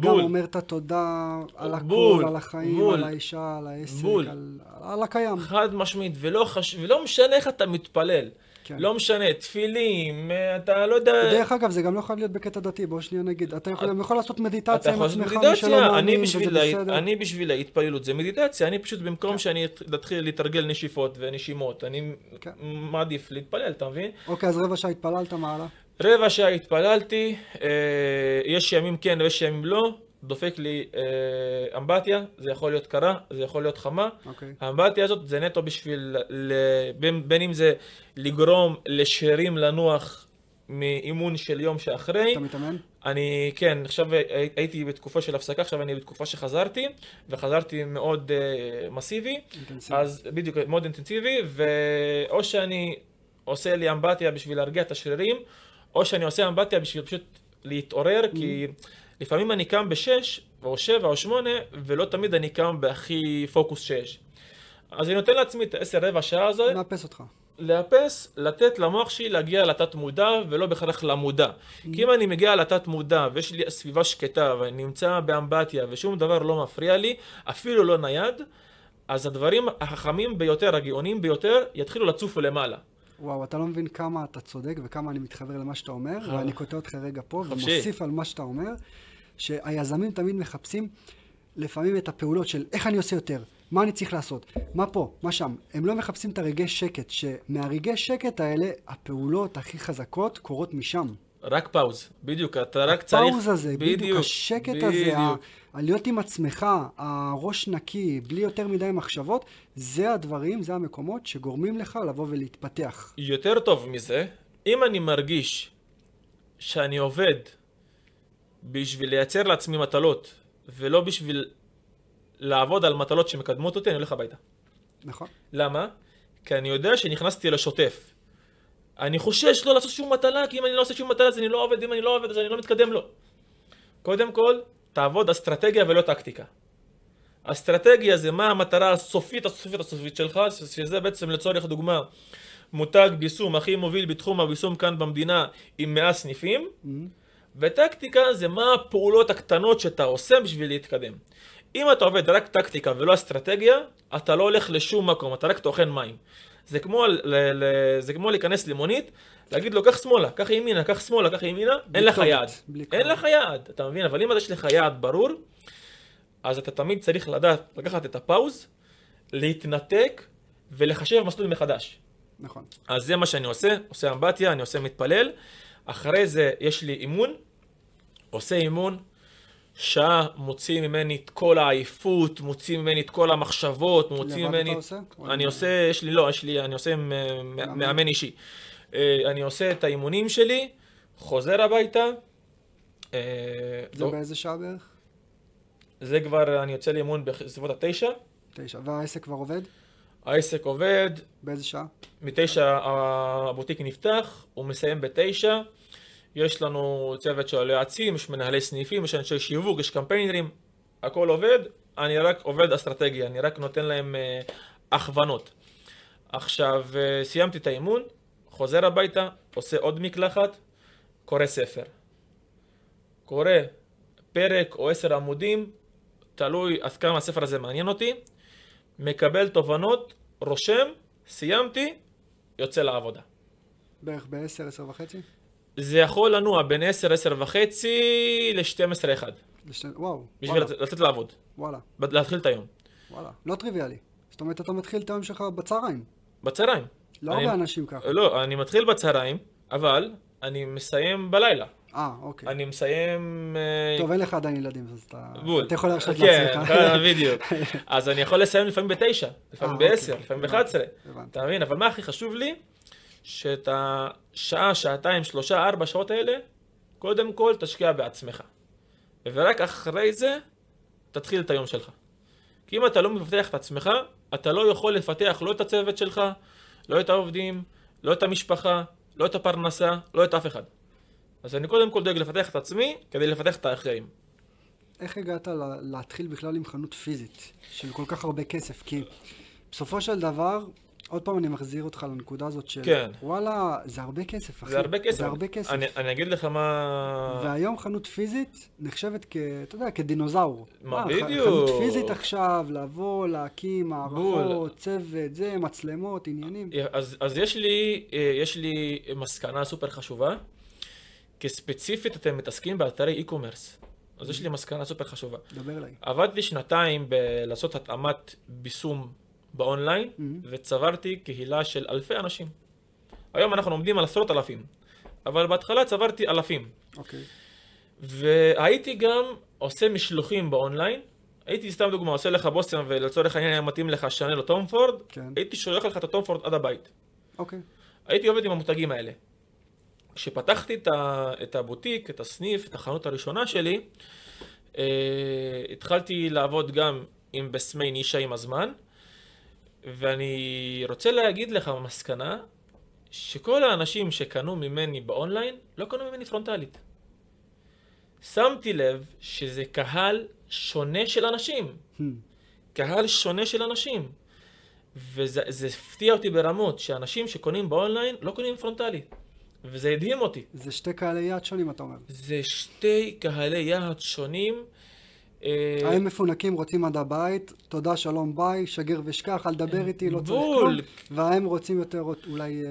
גם אומר את התודה על הכל, על החיים, על האישה, על העסק, על הקיים. חד משמעית, ולא משנה איך אתה מתפלל. כן. לא משנה, תפילים, אתה לא יודע... דרך אגב, זה גם לא יכול להיות בקטע דתי, בוא שנייה נגיד. אתה יכול, יכול לעשות מדיטציה עם עצמך, מי שלא מאמין, וזה בסדר. אני בשביל ההתפללות, זה מדיטציה, אני פשוט במקום כן. שאני אתחיל לתרגל נשיפות ונשימות, אני כן. מעדיף להתפלל, אתה מבין? אוקיי, אז רבע שעה התפללת, מה הלאה? רבע שעה התפללתי, אה, יש ימים כן ויש ימים לא. דופק לי אה, אמבטיה, זה יכול להיות קרה, זה יכול להיות חמה. Okay. אוקיי. האמבטיה הזאת זה נטו בשביל, ל, בין, בין אם זה לגרום לשרירים לנוח מאימון של יום שאחרי. אתה מתאמן? אני, כן, עכשיו הייתי בתקופה של הפסקה, עכשיו אני בתקופה שחזרתי, וחזרתי מאוד uh, מסיבי. אינטנסיבי. אז בדיוק, מאוד אינטנסיבי, ואו שאני עושה לי אמבטיה בשביל להרגיע את השרירים, או שאני עושה אמבטיה בשביל פשוט להתעורר, mm. כי... לפעמים אני קם בשש, או שבע, או שמונה, ולא תמיד אני קם בהכי פוקוס שיש. אז אני נותן לעצמי את העשר רבע שעה הזאת. לאפס אותך. לאפס, לתת למוח שלי להגיע לתת מודע ולא בהכרח למודע. Mm-hmm. כי אם אני מגיע לתת מודע ויש לי סביבה שקטה ואני נמצא באמבטיה ושום דבר לא מפריע לי, אפילו לא נייד, אז הדברים החכמים ביותר, הגאונים ביותר, יתחילו לצוף למעלה. וואו, אתה לא מבין כמה אתה צודק וכמה אני מתחבר למה שאתה אומר, ואני קוטע אותך רגע פה ומוסיף על מה שאתה אומר. שהיזמים תמיד מחפשים לפעמים את הפעולות של איך אני עושה יותר, מה אני צריך לעשות, מה פה, מה שם. הם לא מחפשים את הרגעי שקט, שמהרגעי שקט האלה, הפעולות הכי חזקות קורות משם. רק pause, בדיוק, אתה רק צריך... ה pause הזה, בדיוק, בדיוק השקט בדיוק. הזה, הלהיות עם עצמך, הראש נקי, בלי יותר מדי מחשבות, זה הדברים, זה המקומות שגורמים לך לבוא ולהתפתח. יותר טוב מזה, אם אני מרגיש שאני עובד בשביל לייצר לעצמי מטלות, ולא בשביל לעבוד על מטלות שמקדמות אותי, אני הולך הביתה. נכון. למה? כי אני יודע שנכנסתי לשוטף. אני חושש לא לעשות שום מטלה, כי אם אני לא עושה שום מטלה אז אני לא עובד, אם אני לא עובד אז אני לא מתקדם לו. קודם כל, תעבוד אסטרטגיה ולא טקטיקה. אסטרטגיה זה מה המטרה הסופית הסופית הסופית שלך, שזה בעצם לצורך דוגמה מותג בישום הכי מוביל בתחום הבישום כאן במדינה עם 100 סניפים. Mm-hmm. וטקטיקה זה מה הפעולות הקטנות שאתה עושה בשביל להתקדם. אם אתה עובד רק טקטיקה ולא אסטרטגיה, אתה לא הולך לשום מקום, אתה רק טוחן מים. זה כמו, ל, ל, זה כמו להיכנס למונית, להגיד לו, קח שמאלה, קח ימינה, קח שמאלה, קח ימינה, אין לך יעד. אין לך יעד, אתה מבין? אבל אם יש לך יעד ברור, אז אתה תמיד צריך לדעת, לקחת את הפאוז, להתנתק ולחשב מסלול מחדש. נכון. אז זה מה שאני עושה, עושה אמבטיה, אני עושה מתפלל. אחרי זה יש לי אימון, עושה אימון, שעה מוציא ממני את כל העייפות, מוציא ממני את כל המחשבות, מוציא ממני... לבד אתה עושה? אני עושה, יש לי, לא, יש לי, אני עושה מאמן אישי. אה, אני עושה את האימונים שלי, חוזר הביתה. אה, זה לא. באיזה שעה בערך? זה כבר, אני יוצא לאימון בסביבות התשע. תשע, והעסק כבר עובד? העסק עובד. באיזה שעה? מתשע הבוטיק נפתח, הוא מסיים בתשע. יש לנו צוות של יועצים, יש מנהלי סניפים, יש אנשי שיווק, יש קמפיינרים, הכל עובד, אני רק עובד אסטרטגיה, אני רק נותן להם uh, הכוונות. עכשיו, uh, סיימתי את האימון, חוזר הביתה, עושה עוד מקלחת, קורא ספר. קורא פרק או עשר עמודים, תלוי עד כמה הספר הזה מעניין אותי, מקבל תובנות, רושם, סיימתי, יוצא לעבודה. בערך ב-10, 10 וחצי? זה יכול לנוע בין 10, 10 וחצי ל-12, 1. לשת... וואו. בשביל וואלה. לצאת לעבוד. וואלה. להתחיל את היום. וואלה. לא טריוויאלי. זאת אומרת, אתה מתחיל את היום שלך בצהריים. בצהריים. לא הרבה אני... אנשים ככה. לא, אני מתחיל בצהריים, אבל אני מסיים בלילה. אה, אוקיי. אני מסיים... אה, טוב, אין לך עדיין ילדים, אז אתה... בול. אתה יכול להרשות כן, לעצמך. כן, בדיוק. אז אני יכול לסיים לפעמים בתשע, לפעמים אה, בעשר, אוקיי. לפעמים באחת עשרה. אתה מבין? אבל מה הכי חשוב לי? שאת השעה, שעתיים, שלושה, ארבע שעות האלה, קודם כל תשקיע בעצמך. ורק אחרי זה, תתחיל את היום שלך. כי אם אתה לא מפתח את עצמך, אתה לא יכול לפתח לא את הצוות שלך, לא את העובדים, לא את המשפחה, לא את הפרנסה, לא את אף אחד. אז אני קודם כל דואג לפתח את עצמי, כדי לפתח את האחרים. איך הגעת לה- להתחיל בכלל עם חנות פיזית של כל כך הרבה כסף? כי בסופו של דבר, עוד פעם אני מחזיר אותך לנקודה הזאת של כן. וואלה, זה הרבה כסף, אחי. זה הרבה כסף. זה הרבה כסף. אני, אני אגיד לך מה... והיום חנות פיזית נחשבת כ... אתה יודע, כדינוזאור. מה, ח- בדיוק. חנות פיזית עכשיו, לבוא, להקים מערכות. צוות, זה, מצלמות, עניינים. אז, אז יש, לי, אה, יש לי מסקנה סופר חשובה, כי ספציפית אתם מתעסקים באתרי e-commerce. אז יש לי מסקנה סופר חשובה. דבר אליי. עבדתי שנתיים בלעשות התאמת בישום באונליין, Mhm. וצברתי קהילה של אלפי אנשים. היום אנחנו עומדים על עשרות אלפים, אבל בהתחלה צברתי אלפים. אוקיי. והייתי גם עושה משלוחים באונליין. הייתי סתם דוגמה, עושה לך בוסטון ולצורך העניין היה מתאים לך שאנל או טום פורד, כן. הייתי שולח לך את הטום פורד עד הבית. אוקיי. הייתי עובד עם המותגים האלה. כשפתחתי את, ה, את הבוטיק, את הסניף, את החנות הראשונה שלי, אה, התחלתי לעבוד גם עם בסמי נישה עם הזמן, ואני רוצה להגיד לך במסקנה, שכל האנשים שקנו ממני באונליין, לא קנו ממני פרונטלית. שמתי לב שזה קהל שונה של אנשים. Hmm. קהל שונה של אנשים. וזה זה הפתיע אותי ברמות, שאנשים שקונים באונליין לא קונים פרונטלית. וזה הדהים אותי. זה שתי קהלי יעד שונים, אתה אומר. זה שתי קהלי יעד שונים. אה, הם מפונקים, רוצים עד הבית, תודה, שלום, ביי, שגר ושכח, אל תדבר איתי, לא צריך. כלום. וההם רוצים יותר אולי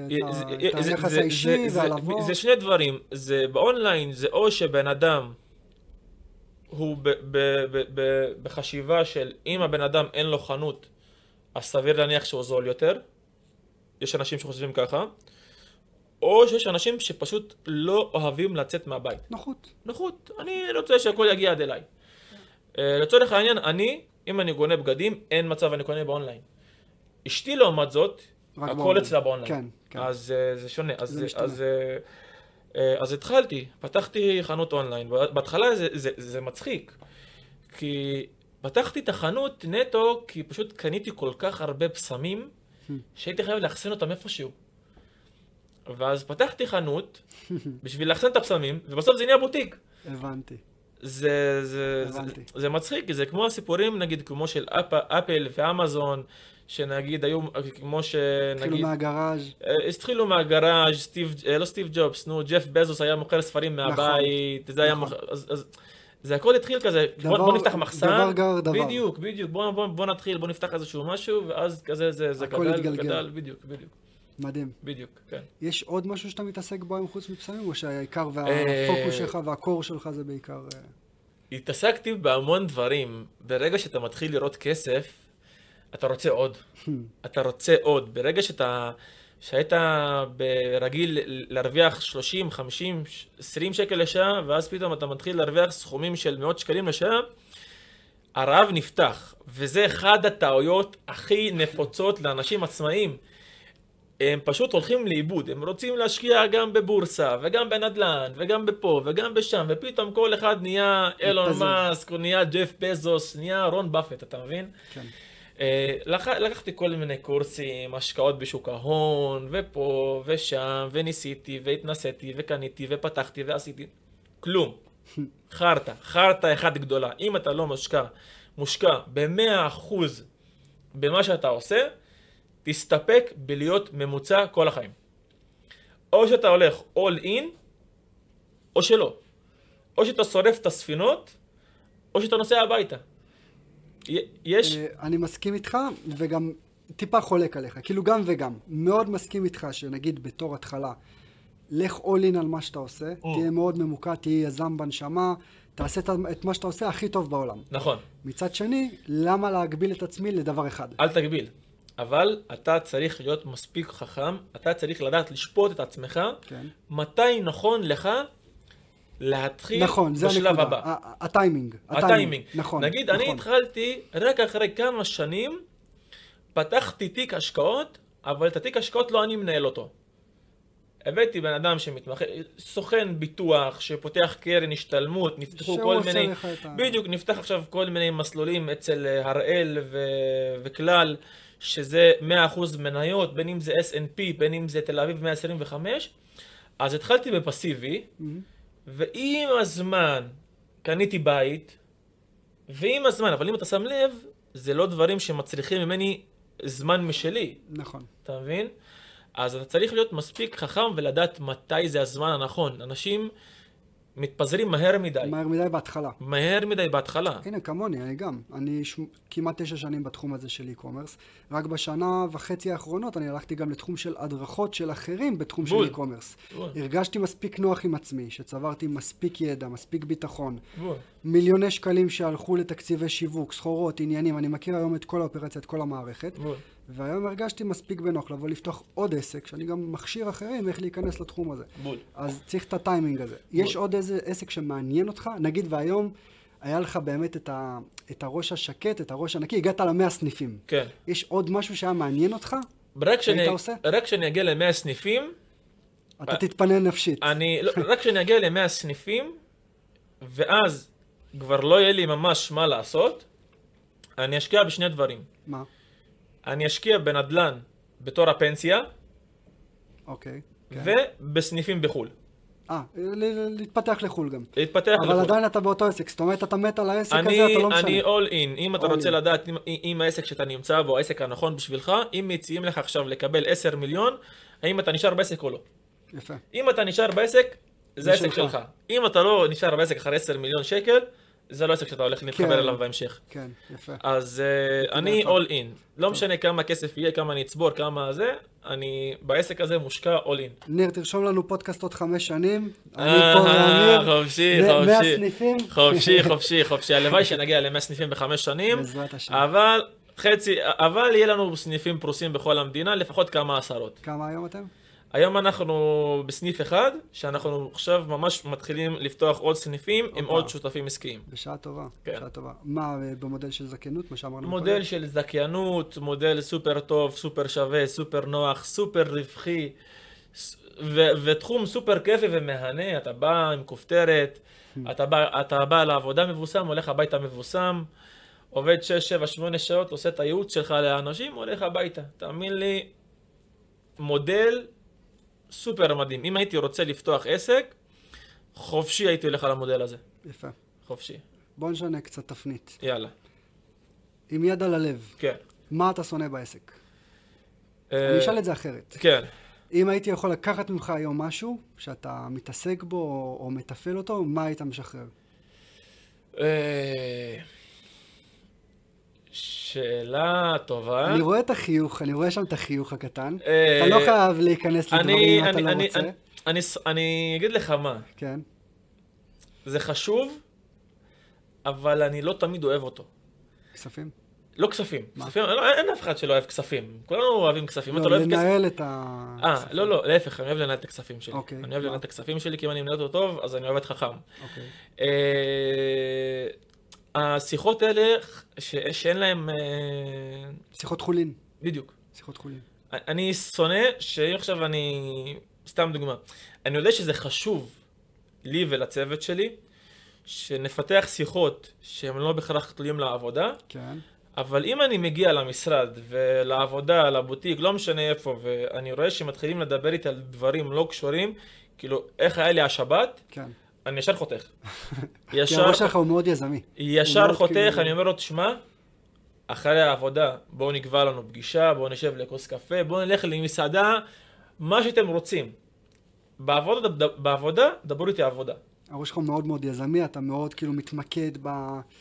את היחס האישי והלבוא. זה שני דברים, זה באונליין, זה או שבן אדם הוא בחשיבה של אם הבן אדם אין לו חנות, אז סביר להניח שהוא זול יותר. יש אנשים שחושבים ככה. או שיש אנשים שפשוט לא אוהבים לצאת מהבית. נוחות. נוחות, אני רוצה שהכל יגיע עד אליי. אה, לצורך העניין, אני, אם אני קונה בגדים, אין מצב אני קונה באונליין. אשתי לעומת זאת, הכל. אצלה באונליין. כן, כן. אז אה, זה שונה. אז, זה אז. אז, אה, אה, אז התחלתי, פתחתי חנות אונליין. בהתחלה זה, זה, זה מצחיק, כי פתחתי את החנות נטו כי פשוט קניתי כל כך הרבה בשמים, Hmm. שהייתי חייב לאחסן אותם איפשהו. ואז פתחתי חנות בשביל לאחסן את הבשמים, ובסוף זה נהיה בוטיק. הבנתי. זה, זה, זה. זה מצחיק, זה כמו הסיפורים, נגיד, כמו של אפ, אפל ואמזון, שנגיד היו, כמו שנגיד... התחילו מהגראז'. אה, התחילו מהגראז', סטיב, אה, לא סטיב ג'ובס, נו, ג'ף בזוס היה מוכר ספרים מהבית, זה היה נכון. מוכר, אז, אז זה הכל התחיל כזה, בוא, דבר- בוא נפתח מחסן, דבר גר דבר. בדיוק, בדיוק, בוא, בוא, בוא נתחיל, בוא נפתח איזשהו משהו, ואז כזה זה, זה גדל, התגלגל. גדל, בדיוק, בדיוק, מדהים. בדיוק, כן. יש עוד משהו שאתה מתעסק בו היום חוץ מבשמים, או שהעיקר אה, והפוקוס שלך והקור שלך זה בעיקר... אה, התעסקתי בהמון דברים, ברגע שאתה מתחיל לראות כסף, אתה רוצה עוד. אתה רוצה עוד. ברגע שאתה, שהיית רגיל להרוויח 30, 50, 20 שקל לשעה, ואז פתאום אתה מתחיל להרוויח סכומים של מאות שקלים לשעה, הרעב נפתח. וזה אחד הטעויות הכי נפוצות לאנשים עצמאיים. הם פשוט הולכים לאיבוד, הם רוצים להשקיע גם בבורסה, וגם בנדל"ן, וגם בפה, וגם בשם, ופתאום כל אחד נהיה אילון. מאסק, או נהיה ג'ף בזוס, נהיה רון באפט, אתה מבין? כן. אה, לק... לקחתי כל מיני קורסים, השקעות בשוק ההון, ופה, ושם, וניסיתי, והתנסיתי, וקניתי, ופתחתי, ועשיתי. כלום. חרטא, חרטא אחת גדולה. אם אתה לא מושקע, מושקע ב-100% במה שאתה עושה, תסתפק בלהיות ממוצע כל החיים. או שאתה הולך all in, או שלא. או שאתה שורף את הספינות, או שאתה נוסע הביתה. יש... אה, אני מסכים איתך, וגם טיפה חולק עליך. כאילו גם וגם. מאוד מסכים איתך שנגיד בתור התחלה, לך all in על מה שאתה עושה, תהיה מאוד ממוקד, תהיה יזם בנשמה, תעשה את מה שאתה עושה הכי טוב בעולם. נכון, מצד שני, למה להגביל את עצמי לדבר אחד? אל תגביל. אבל אתה צריך להיות מספיק חכם, אתה צריך לדעת לשפוט את עצמך, כן. מתי נכון לך להתחיל נכון, זה בשלב הנקודה. הבא. הטיימינג. הטיימינג. נכון. נגיד, אני נכון. התחלתי רק אחרי כמה שנים, פתחתי תיק השקעות, אבל את התיק השקעות לא אני מנהל אותו. הבאתי בן אדם שמתמחה, סוכן ביטוח, שפותח קרן השתלמות, נפתחו כל מיני, בדיוק, נפתח עכשיו כל מיני מסלולים אצל הראל ו- וכלל, שזה 100% מניות, בין אם זה S&P, בין אם זה תל אביב 125, אז התחלתי בפסיבי, מהמם. ועם הזמן קניתי בית, ועם הזמן, אבל אם אתה שם לב, זה לא דברים שמצריכים ממני זמן משלי, נכון. אתה מבין? אז אתה צריך להיות מספיק חכם ולדעת מתי זה הזמן הנכון. אנשים מתפזרים מהר מדי, מהר מדי בהתחלה. מהר מדי בהתחלה. הנה, כמוני, אני גם. אני ש... כמעט תשע שנים בתחום הזה של e-commerce. רק בשנה וחצי האחרונות אני הלכתי גם לתחום של הדרכות של אחרים בתחום בול. של e-commerce. בול. הרגשתי מספיק נוח עם עצמי, שצברתי מספיק ידע, מספיק ביטחון. בוא. מיליוני שקלים שהלכו לתקציבי שיווק, סחורות, עניינים. אני מכיר היום את כל האופרציה, את כל המערכת. בוא. והיום הרגשתי מספיק בנוח לבוא לפתוח עוד עסק, שאני גם מכשיר אחרים איך להיכנס לתחום הזה. בול. אז צריך את הטיימינג הזה. יש עוד איזה עסק שמעניין אותך? נגיד והיום היה לך באמת את, ה, את הראש השקט, את הראש הנקי, הגעת למאה סניפים. כן. יש עוד משהו שהיה מעניין אותך? רק עושה? רק כשאני אגיע ל-100 סניפים, אתה תתפנה נפשית. אני, לא, רק כשאני אגיע ל-100 סניפים, ואז כבר לא יהיה לי ממש מה לעשות, אני אשקיע בשני דברים. מה? אני אשקיע בנדל"ן בתור הפנסיה, אוקיי. כן. ובסניפים בחו"ל. אה, להתפתח לחו"ל גם. להתפתח אבל לחו"ל. עדיין אתה באותו עסק, זאת אומרת אתה מת על העסק אני, הזה, אתה לא משנה. אני all in, אם אתה רוצה in. לדעת אם, אם העסק שאתה נמצא בו, העסק הנכון בשבילך, אם מציעים לך עכשיו לקבל 10 מיליון, האם אתה נשאר בעסק או לא. יפה. אם אתה נשאר בעסק, זה זה העסק שלך. שלך. אם אתה לא נשאר בעסק אחרי 10 מיליון שקל, זה לא עסק שאתה הולך להתחבר כן. אליו בהמשך. כן, יפה. אז uh, אני יפה. all in. לא משנה כמה כסף יהיה, כמה אני אצבור, כמה זה, אני בעסק הזה מושקע all in. ניר, תרשום לנו פודקאסט עוד חמש שנים. אני אה, פה ואמיר. חופשי, מאה- מאה חופשי. סניפים. חופשי, חופשי, חופשי. הלוואי שנגיע ל-100 סניפים בחמש שנים, בעזרת השם. אבל חצי, אבל יהיה לנו סניפים פרוסים בכל המדינה, לפחות כמה עשרות. כמה היום אתם? היום אנחנו בסניף אחד, שאנחנו עכשיו ממש מתחילים לפתוח עוד סניפים עם. עוד שותפים עסקיים. בשעה טובה. כן. בשעה טובה. מה, אה, במודל של זכיינות, מה שאמרנו מודל של זכיינות, מודל סופר טוב, סופר שווה, סופר נוח, סופר רווחי, ו- ותחום סופר כיפי ומהנה, אתה בא עם כופתרת, אתה בא, אתה בא לעבודה מבוסם, הולך הביתה מבוסם, עובד 6, 7, 8 שעות, עושה את הייעוץ שלך לאנשים, הולך הביתה. תאמין לי, מודל סופר מדהים. אם הייתי רוצה לפתוח עסק, חופשי הייתי הולך על המודל הזה. יפה. חופשי. בוא נשנה קצת תפנית. יאללה. עם יד על הלב, כן. מה אתה שונא בעסק? אה, אני אשאל את זה אחרת. כן. אם הייתי יכול לקחת ממך היום משהו שאתה מתעסק בו או, או מתפעל אותו, מה היית משחרר? שאלה טובה. אני רואה את החיוך, אני רואה שם את החיוך הקטן. אה, אתה לא חייב להיכנס אני, לדברים אם אתה אני, לא אני, רוצה. אני, אני, אגיד לך מה, כן, זה חשוב, אבל אני לא תמיד אוהב אותו. כספים? לא כספים. מה? כספים, לא, אין אף אחד שלא אוהב כספים. כולנו אוהבים כספים. אם אתה לא, לא אוהב כסף... לנהל את ה... אה, לא, לא, להפך, אני אוהב לנהל את הכספים שלי. אוקיי, אני אוהב מה? לנהל את הכספים שלי, כי אם אני מנהל אותו טוב, אז אני עובד חכם. אוקיי. אה, השיחות האלה, ש- שאין להם... אה, שיחות חולין. בדיוק. שיחות חולין. אני שונא שאם עכשיו אני... סתם דוגמה. אני יודע שזה חשוב לי ולצוות שלי, שנפתח שיחות שהן לא בהכרח תלויים לעבודה, כן. אבל אם אני מגיע למשרד ולעבודה, לבוטיק, לא משנה איפה, ואני רואה שמתחילים לדבר איתי על דברים לא קשורים, כאילו, איך היה לי השבת, כן. אני ישר חותך. כי ישר, הראש שלך הוא מאוד יזמי. ישר חותך, כאילו- אני אומר לו, תשמע, אחרי העבודה, בואו נקבע לנו פגישה, בואו נשב לכוס קפה, בואו נלך למסעדה, מה שאתם רוצים. בעבודה, בעבודה, דברו איתי עבודה. הראש שלך מאוד מאוד יזמי, אתה מאוד כאילו מתמקד ב...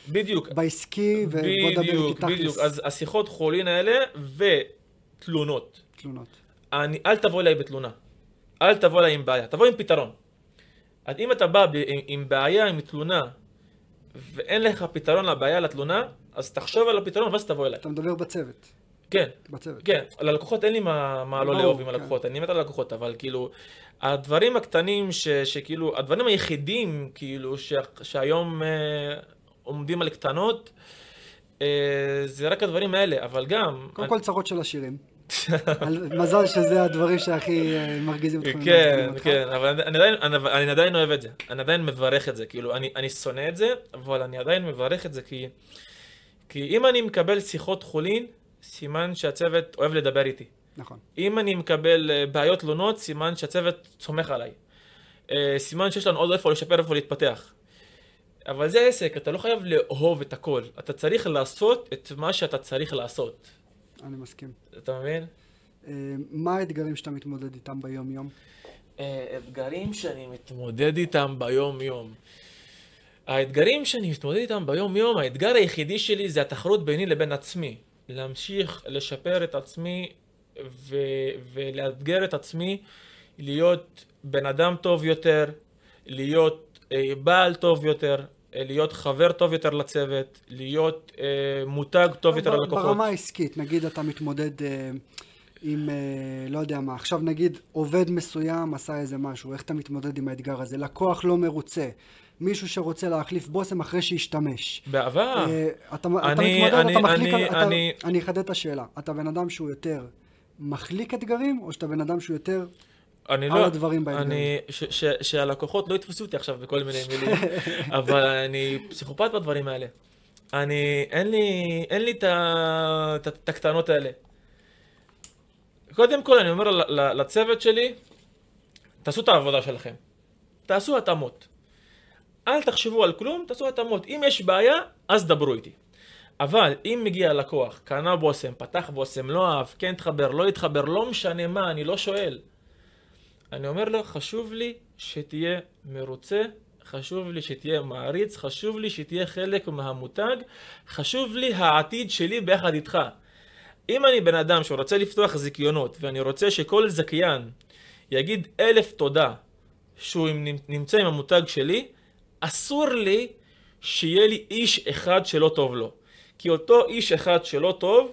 בדיוק, בעסקי, ובוא נדבר איתי בדיוק, בדיוק. תכלס. אז השיחות חולין האלה, ותלונות. תלונות. אני, אל תבוא אליי בתלונה. אל תבוא אליי עם בעיה, תבוא עם פתרון. אז אם אתה בא עם, עם בעיה, עם תלונה, ואין לך פתרון לבעיה, לתלונה, אז תחשוב על הפתרון ואז תבוא אליי. אתה מדבר בצוות. כן, בצוות. כן, ללקוחות אין לי מה, מה לא לאהוב עם כן. הלקוחות, אני מת על הלקוחות, אבל כאילו, הדברים הקטנים ש, שכאילו, הדברים היחידים, כאילו, ש, שהיום אה, עומדים על קטנות, אה, זה רק הדברים האלה, אבל גם... קודם כל צרות של עשירים. מזל שזה הדברים שהכי אה, מרגיזים אותך. כן. כן, אבל אני- אני עדיין, אני, אני עדיין אוהב את זה, אני עדיין מברך את זה, כאילו, אני, אני שונא את זה, אבל אני עדיין מברך את זה, כי, כי אם אני מקבל שיחות חולין, סימן שהצוות אוהב לדבר איתי. נכון. אם אני מקבל אה, בעיות תלונות, סימן שהצוות סומך עליי. אה, סימן שיש לנו עוד איפה לשפר, איפה להתפתח. אבל זה עסק, אתה לא חייב לאהוב את הכל. אתה צריך לעשות את מה שאתה צריך לעשות. אני מסכים. אתה מבין? אה, מה האתגרים שאתה מתמודד איתם ביום-יום? אה, אתגרים שאני מתמודד איתם ביום-יום. האתגרים שאני מתמודד איתם ביום-יום, האתגר היחידי שלי זה התחרות ביני לבין עצמי. להמשיך לשפר את עצמי ו- ולאתגר את עצמי להיות בן אדם טוב יותר, להיות אה, בעל טוב יותר, להיות חבר טוב יותר לצוות, להיות אה, מותג טוב יותר ללקוחות. ברמה העסקית, נגיד אתה מתמודד אה, עם, אה, לא יודע מה, עכשיו נגיד עובד מסוים עשה איזה משהו, איך אתה מתמודד עם האתגר הזה? לקוח לא מרוצה, מישהו שרוצה להחליף בושם אחרי שהשתמש. בעבר. אה, אתה, אתה אני- מתמודד, אני- אתה מחליק, אני- אתה, אני- אני אחדד את השאלה, אתה בן אדם שהוא יותר מחליק אתגרים, או שאתה בן אדם שהוא יותר, אני על לא, הדברים באתגרים. אני, ש, ש, שהלקוחות לא יתפסו אותי עכשיו בכל מיני מילים, אבל אני פסיכופת בדברים האלה. אני, אין לי, אין לי את הקטנות האלה. קודם כל אני אומר לצוות שלי, תעשו את העבודה שלכם. תעשו התאמות. אל תחשבו על כלום, תעשו התאמות. אם יש בעיה, אז דברו איתי. אבל אם מגיע לקוח, קנה בושם, פתח בושם, לא אהב, כן התחבר, לא התחבר, לא משנה מה, אני לא שואל. אני אומר לו, חשוב לי שתהיה מרוצה, חשוב לי שתהיה מעריץ, חשוב לי שתהיה חלק מהמותג, חשוב לי העתיד שלי ביחד איתך. אם אני בן אדם שרוצה לפתוח זיכיונות, ואני רוצה שכל זכיין יגיד אלף תודה שהוא נמ- נמצא עם המותג שלי, אסור לי שיהיה לי איש אחד שלא טוב לו. כי אותו איש אחד שלא טוב,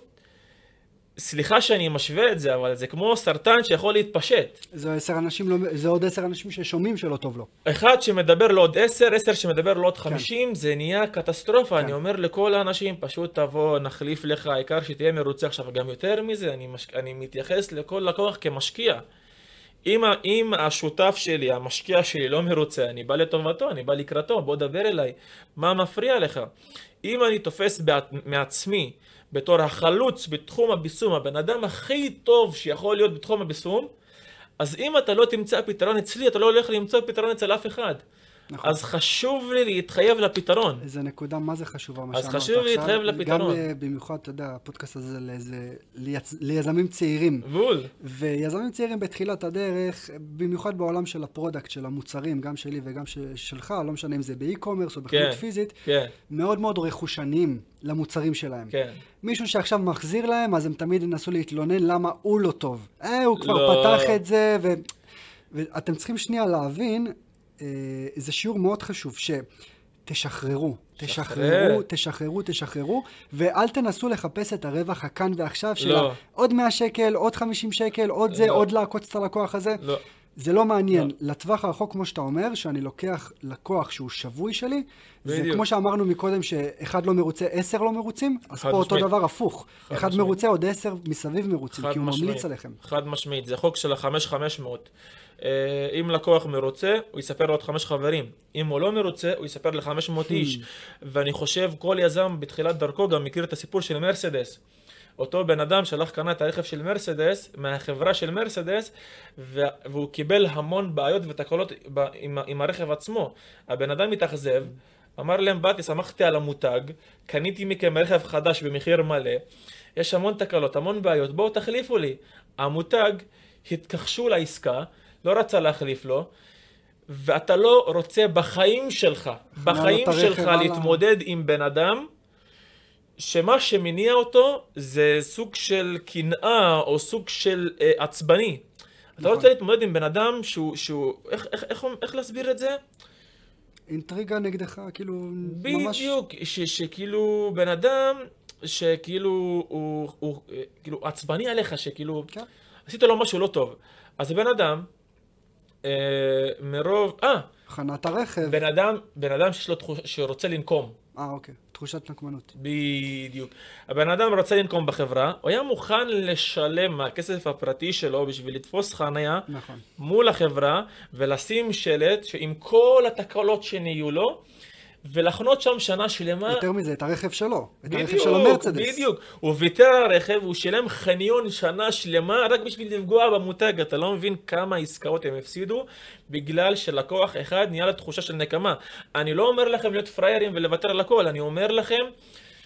סליחה שאני משווה את זה, אבל זה כמו סרטן שיכול להתפשט. זה, עשר אנשים לא, זה עוד עשר אנשים ששומעים שלא טוב לו. אחד שמדבר לעוד עשר, עשר שמדבר לעוד חמישים, זה נהיה קטסטרופה. כן. אני אומר לכל האנשים, פשוט תבוא, נחליף לך, העיקר שתהיה מרוצה. עכשיו, גם יותר מזה, אני, מש... אני מתייחס לכל לקוח כמשקיע. אם, אם השותף שלי, המשקיע שלי לא מרוצה, אני בא לטובתו, אני בא לקראתו, בוא דבר אליי. מה מפריע לך? אם אני תופס בעט, מעצמי בתור החלוץ בתחום הביסום, הבן אדם הכי טוב שיכול להיות בתחום הביסום, אז אם אתה לא תמצא פתרון אצלי, אתה לא הולך למצוא פתרון אצל אף אחד. נכון. אז חשוב לי להתחייב לפתרון. איזה נקודה מה זה חשובה, מה אז שאמרת חשוב עכשיו. להתחייב לפתרון. גם אה, במיוחד, אתה יודע, הפודקאסט הזה לאיזה, ליצ... ליזמים צעירים. בול. ויזמים צעירים בתחילת הדרך, במיוחד בעולם של ה product, של המוצרים, גם שלי וגם ש... שלך, לא משנה אם זה ב e-commerce או בחנות כן. פיזית, כן, מאוד מאוד רכושניים למוצרים שלהם. כן. מישהו שעכשיו מחזיר להם, אז הם תמיד ינסו להתלונן למה הוא לא טוב. אה, הוא כבר לא. פתח את זה, ו... ואתם צריכים שנייה להבין, זה שיעור מאוד חשוב, שתשחררו. תשחררו, תשחררו, תשחררו, ואל תנסו לחפש את הרווח הכאן ועכשיו של לא. עוד 100 שקל, עוד 50 שקל, עוד זה, לא. עוד לעקוץ את הלקוח הזה. לא. זה לא מעניין. לא. לטווח הרחוק, כמו שאתה אומר, שאני לוקח לקוח שהוא שבוי שלי, זה בדיוק. כמו שאמרנו מקודם, שאחד לא מרוצה, עשר לא מרוצים, אז פה אותו משמעית. דבר הפוך. חד אחד משמעית. מרוצה, עוד עשר מסביב מרוצים, כי הוא משמעית. ממליץ עליכם. חד משמעית, זה חוק של החמש חמש מאות. אה, אם לקוח מרוצה, הוא יספר לעוד חמש חברים. אם הוא לא מרוצה, הוא יספר לחמש מאות איש. ואני חושב, כל יזם בתחילת דרכו גם מכיר את הסיפור של מרסדס. אותו בן אדם שהלך קנה את הרכב של מרסדס, מהחברה של מרסדס, והוא קיבל המון בעיות ותקלות עם הרכב עצמו. הבן אדם התאכזב, אמר להם, באתי, שמחתי על המותג, קניתי מכם רכב חדש במחיר מלא, יש המון תקלות, המון בעיות, בואו תחליפו לי. המותג, התכחשו לעסקה, לא רצה להחליף לו, ואתה לא רוצה בחיים שלך, בחיים שלך. להתמודד עם בן אדם שמה שמניע אותו זה סוג של קנאה או סוג של אה, עצבני. אתה נכון. רוצה להתמודד עם בן אדם שהוא, שהוא איך, איך, איך, איך להסביר את זה? אינטריגה נגדך, כאילו, ממש... בדיוק, ש, שכאילו בן אדם שכאילו הוא, הוא כאילו עצבני עליך, שכאילו כן. עשית לו משהו לא טוב. אז בן אדם, אה, מרוב, אה, הכנת הרכב. בן אדם, בן אדם שיש לו תחוש, שרוצה לנקום. אה, אוקיי. תחושת נקמנות. בדיוק. הבן אדם רוצה לנקום בחברה, הוא היה מוכן לשלם מהכסף הפרטי שלו בשביל לתפוס חניה נכון. מול החברה ולשים שלט שעם כל התקלות שנהיו לו, ולחנות שם שנה שלמה. יותר מזה, את הרכב שלו. את הרכב בדיוק, של המרצדס. בדיוק. הוא ויתר על הרכב, הוא שילם חניון שנה שלמה רק בשביל לפגוע במותג. אתה לא מבין כמה עסקאות הם הפסידו בגלל שלקוח אחד נהיה לו תחושה של נקמה. אני לא אומר לכם להיות פראיירים ולוותר על הכל, אני אומר לכם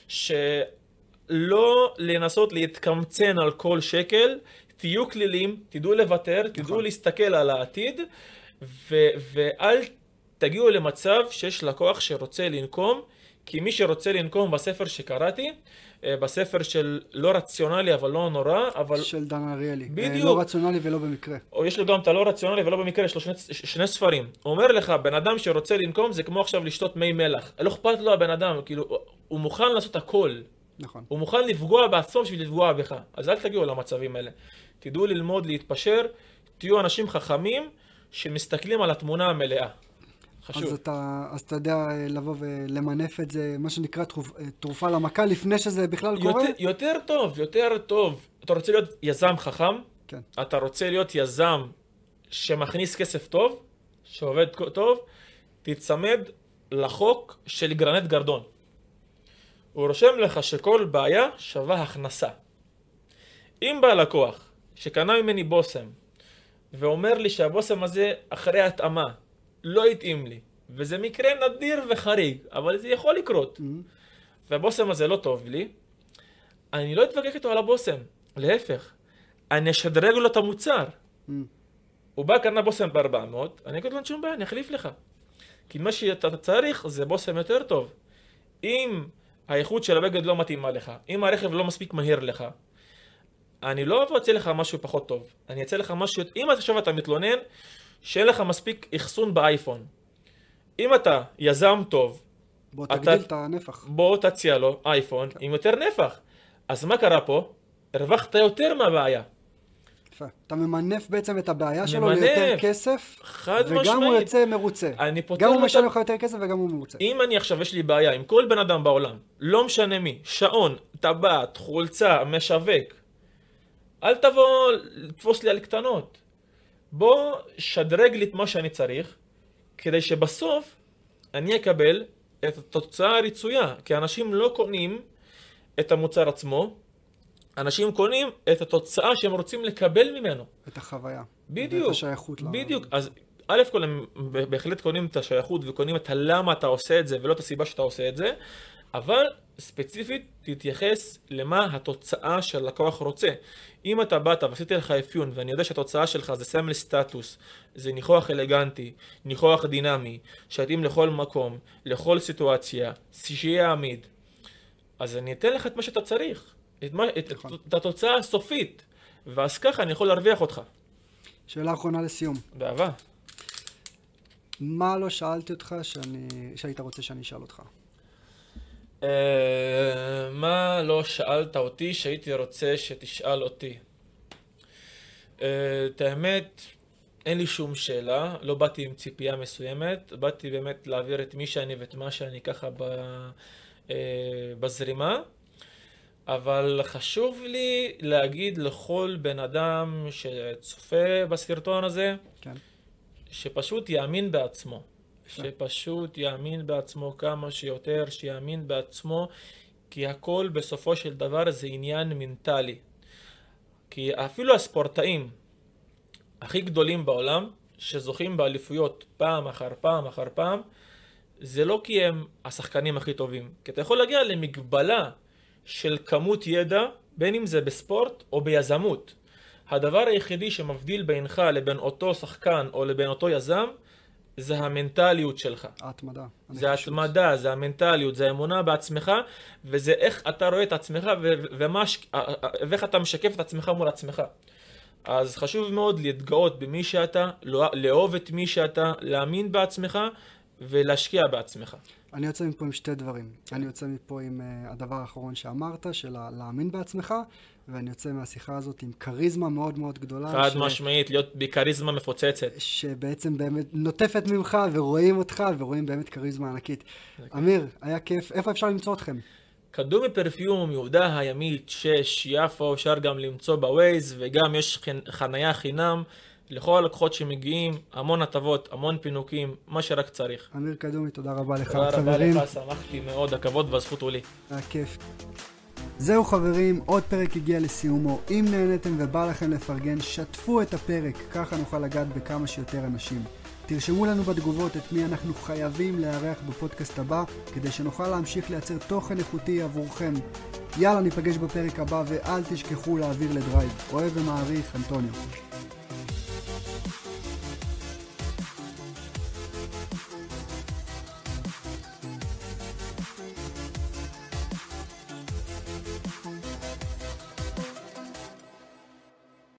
שלא לנסות להתקמצן על כל שקל, תהיו כלילים, תדעו לוותר, תדעו נכון. להסתכל על העתיד, ו- ואל תגיעו למצב שיש לקוח שרוצה לנקום, כי מי שרוצה לנקום בספר שקראתי, אה, בספר של לא רציונלי אבל לא נורא, אבל של דן אריאלי. אה, בדיוק. לא רציונלי ולא במקרה. או יש לו גם את הלא רציונלי ולא במקרה, יש לו שני, שני ספרים. הוא אומר לך, בן אדם שרוצה לנקום זה כמו עכשיו לשתות מי מלח. לא אכפת לו הבן אדם, כאילו, הוא מוכן לעשות הכל. נכון. הוא מוכן לפגוע בעצמו בשביל לפגוע בך. אז אל תגיעו למצבים האלה. תדעו ללמוד להתפשר, תהיו אנשים חכמים שמסתכלים על התמונה המלאה. חשוב. אז אתה, אז אתה יודע אה, לבוא ולמנף את זה, מה שנקרא אה, תרופה למכה, לפני שזה בכלל קורה? יותר, יותר טוב, יותר טוב. אתה רוצה להיות יזם חכם? כן. אתה רוצה להיות יזם שמכניס כסף טוב, שעובד טוב, תיצמד לחוק של גרנט גרדון. הוא רושם לך שכל בעיה שווה הכנסה. אם בא לקוח שקנה ממני בושם ואומר לי שהבושם הזה אחרי התאמה לא התאים לי, וזה מקרה נדיר וחריג, אבל זה יכול לקרות, Mhm. והבושם הזה לא טוב לי, אני לא אתווכח איתו על הבושם, להפך, אני אשדרג לו את המוצר. Mhm. הוא בא, קנה בושם ב-400, אני אגיד לו, אין שום בעיה, אני אחליף לך. כי מה שאתה צריך זה בושם יותר טוב. אם האיכות של הבגד לא מתאימה לך, אם הרכב לא מספיק מהיר לך, אני לא אבוא אצא לך משהו פחות טוב. אני אצא לך משהו... אם עכשיו אתה מתלונן שאין לך מספיק אחסון באייפון. אם אתה יזם טוב, בוא אתה- תגדיל את הנפח. בוא תציע לו אייפון עם יותר נפח. אז מה קרה פה? הרווחת יותר מהבעיה. אתה ממנף בעצם את הבעיה שלו. ליותר כסף, חד וגם הוא משמעית. יוצא מרוצה. אני פותר גם הוא משלם לך יותר כסף וגם הוא מרוצה. אם אני עכשיו, יש לי בעיה עם כל בן אדם בעולם, לא משנה מי, שעון, טבעת, חולצה, משווק, אל תבוא לתפוס לי על קטנות. בוא, שדרג לי את מה שאני צריך, כדי שבסוף אני אקבל את התוצאה הרצויה. כי אנשים לא קונים את המוצר עצמו, אנשים קונים את התוצאה שהם רוצים לקבל ממנו. את החוויה. בדיוק. ואת השייכות. בדיוק. אז א' כל הם בהחלט קונים את השייכות וקונים את הלמה אתה עושה את זה ולא את הסיבה שאתה עושה את זה, אבל ספציפית תתייחס למה התוצאה שהלקוח רוצה. אם אתה באת ועשיתי לך אפיון ואני יודע שהתוצאה שלך זה סמל סטטוס, זה ניחוח אלגנטי, ניחוח דינמי, שיתאים לכל מקום, לכל סיטואציה, שיהיה עמיד, אז אני אתן לך את מה שאתה צריך, את, מה, את, נכון. את התוצאה הסופית, ואז ככה אני יכול להרוויח אותך. שאלה אחרונה לסיום. באהבה. מה לא שאלתי אותך שאני... שהיית רוצה שאני אשאל אותך? אה, מה לא שאלת אותי שהייתי רוצה שתשאל אותי? אה, את האמת, אין לי שום שאלה, לא באתי עם ציפייה מסוימת, באתי באמת להעביר את מי שאני ואת מה שאני ככה ב, אה, בזרימה, אבל חשוב לי להגיד לכל בן אדם שצופה בסרטון הזה, כן. שפשוט יאמין בעצמו. שפשוט יאמין בעצמו כמה שיותר, שיאמין בעצמו, כי הכל בסופו של דבר זה עניין מנטלי. כי אפילו הספורטאים הכי גדולים בעולם, שזוכים באליפויות פעם אחר פעם אחר פעם, זה לא כי הם השחקנים הכי טובים. כי אתה יכול להגיע למגבלה של כמות ידע, בין אם זה בספורט או ביזמות. הדבר היחידי שמבדיל בינך לבין אותו שחקן או לבין אותו יזם, זה המנטליות שלך. ההתמדה. זה. ההתמדה, זה המנטליות, זה האמונה בעצמך, וזה איך אתה רואה את עצמך ו- ומה, ואיך אתה משקף את עצמך מול עצמך. אז חשוב מאוד להתגאות במי שאתה, לא- לאהוב את מי שאתה, להאמין בעצמך ולהשקיע בעצמך. אני יוצא מפה עם שתי דברים. אני יוצא מפה עם uh, הדבר האחרון שאמרת, של להאמין בעצמך, ואני יוצא מהשיחה הזאת עם כריזמה מאוד מאוד גדולה. חד ש... משמעית, להיות בכריזמה מפוצצת. שבעצם באמת נוטפת ממך, ורואים אותך, ורואים באמת כריזמה ענקית. אמיר, היה כיף. איפה אפשר למצוא אתכם? קדומי פרפיום, יהודה הימית, 6, יפו, אפשר גם למצוא בווייז, וגם יש חנייה חינם. לכל הלקוחות שמגיעים, המון הטבות, המון פינוקים, מה שרק צריך. אמיר קדומי, תודה רבה לך, חברים. תודה רבה לך, שמחתי מאוד, הכבוד והזכות הוא לי. היה כיף. זהו חברים, עוד פרק הגיע לסיומו. אם נהניתם ובא לכם לפרגן, שתפו את הפרק, ככה נוכל לגעת בכמה שיותר אנשים. תרשמו לנו בתגובות את מי אנחנו חייבים לארח בפודקאסט הבא, כדי שנוכל להמשיך לייצר תוכן איכותי עבורכם. יאללה, ניפגש בפרק הבא, ואל תשכחו להעביר לדרייב. אוהב ומעריך, אנטוניו.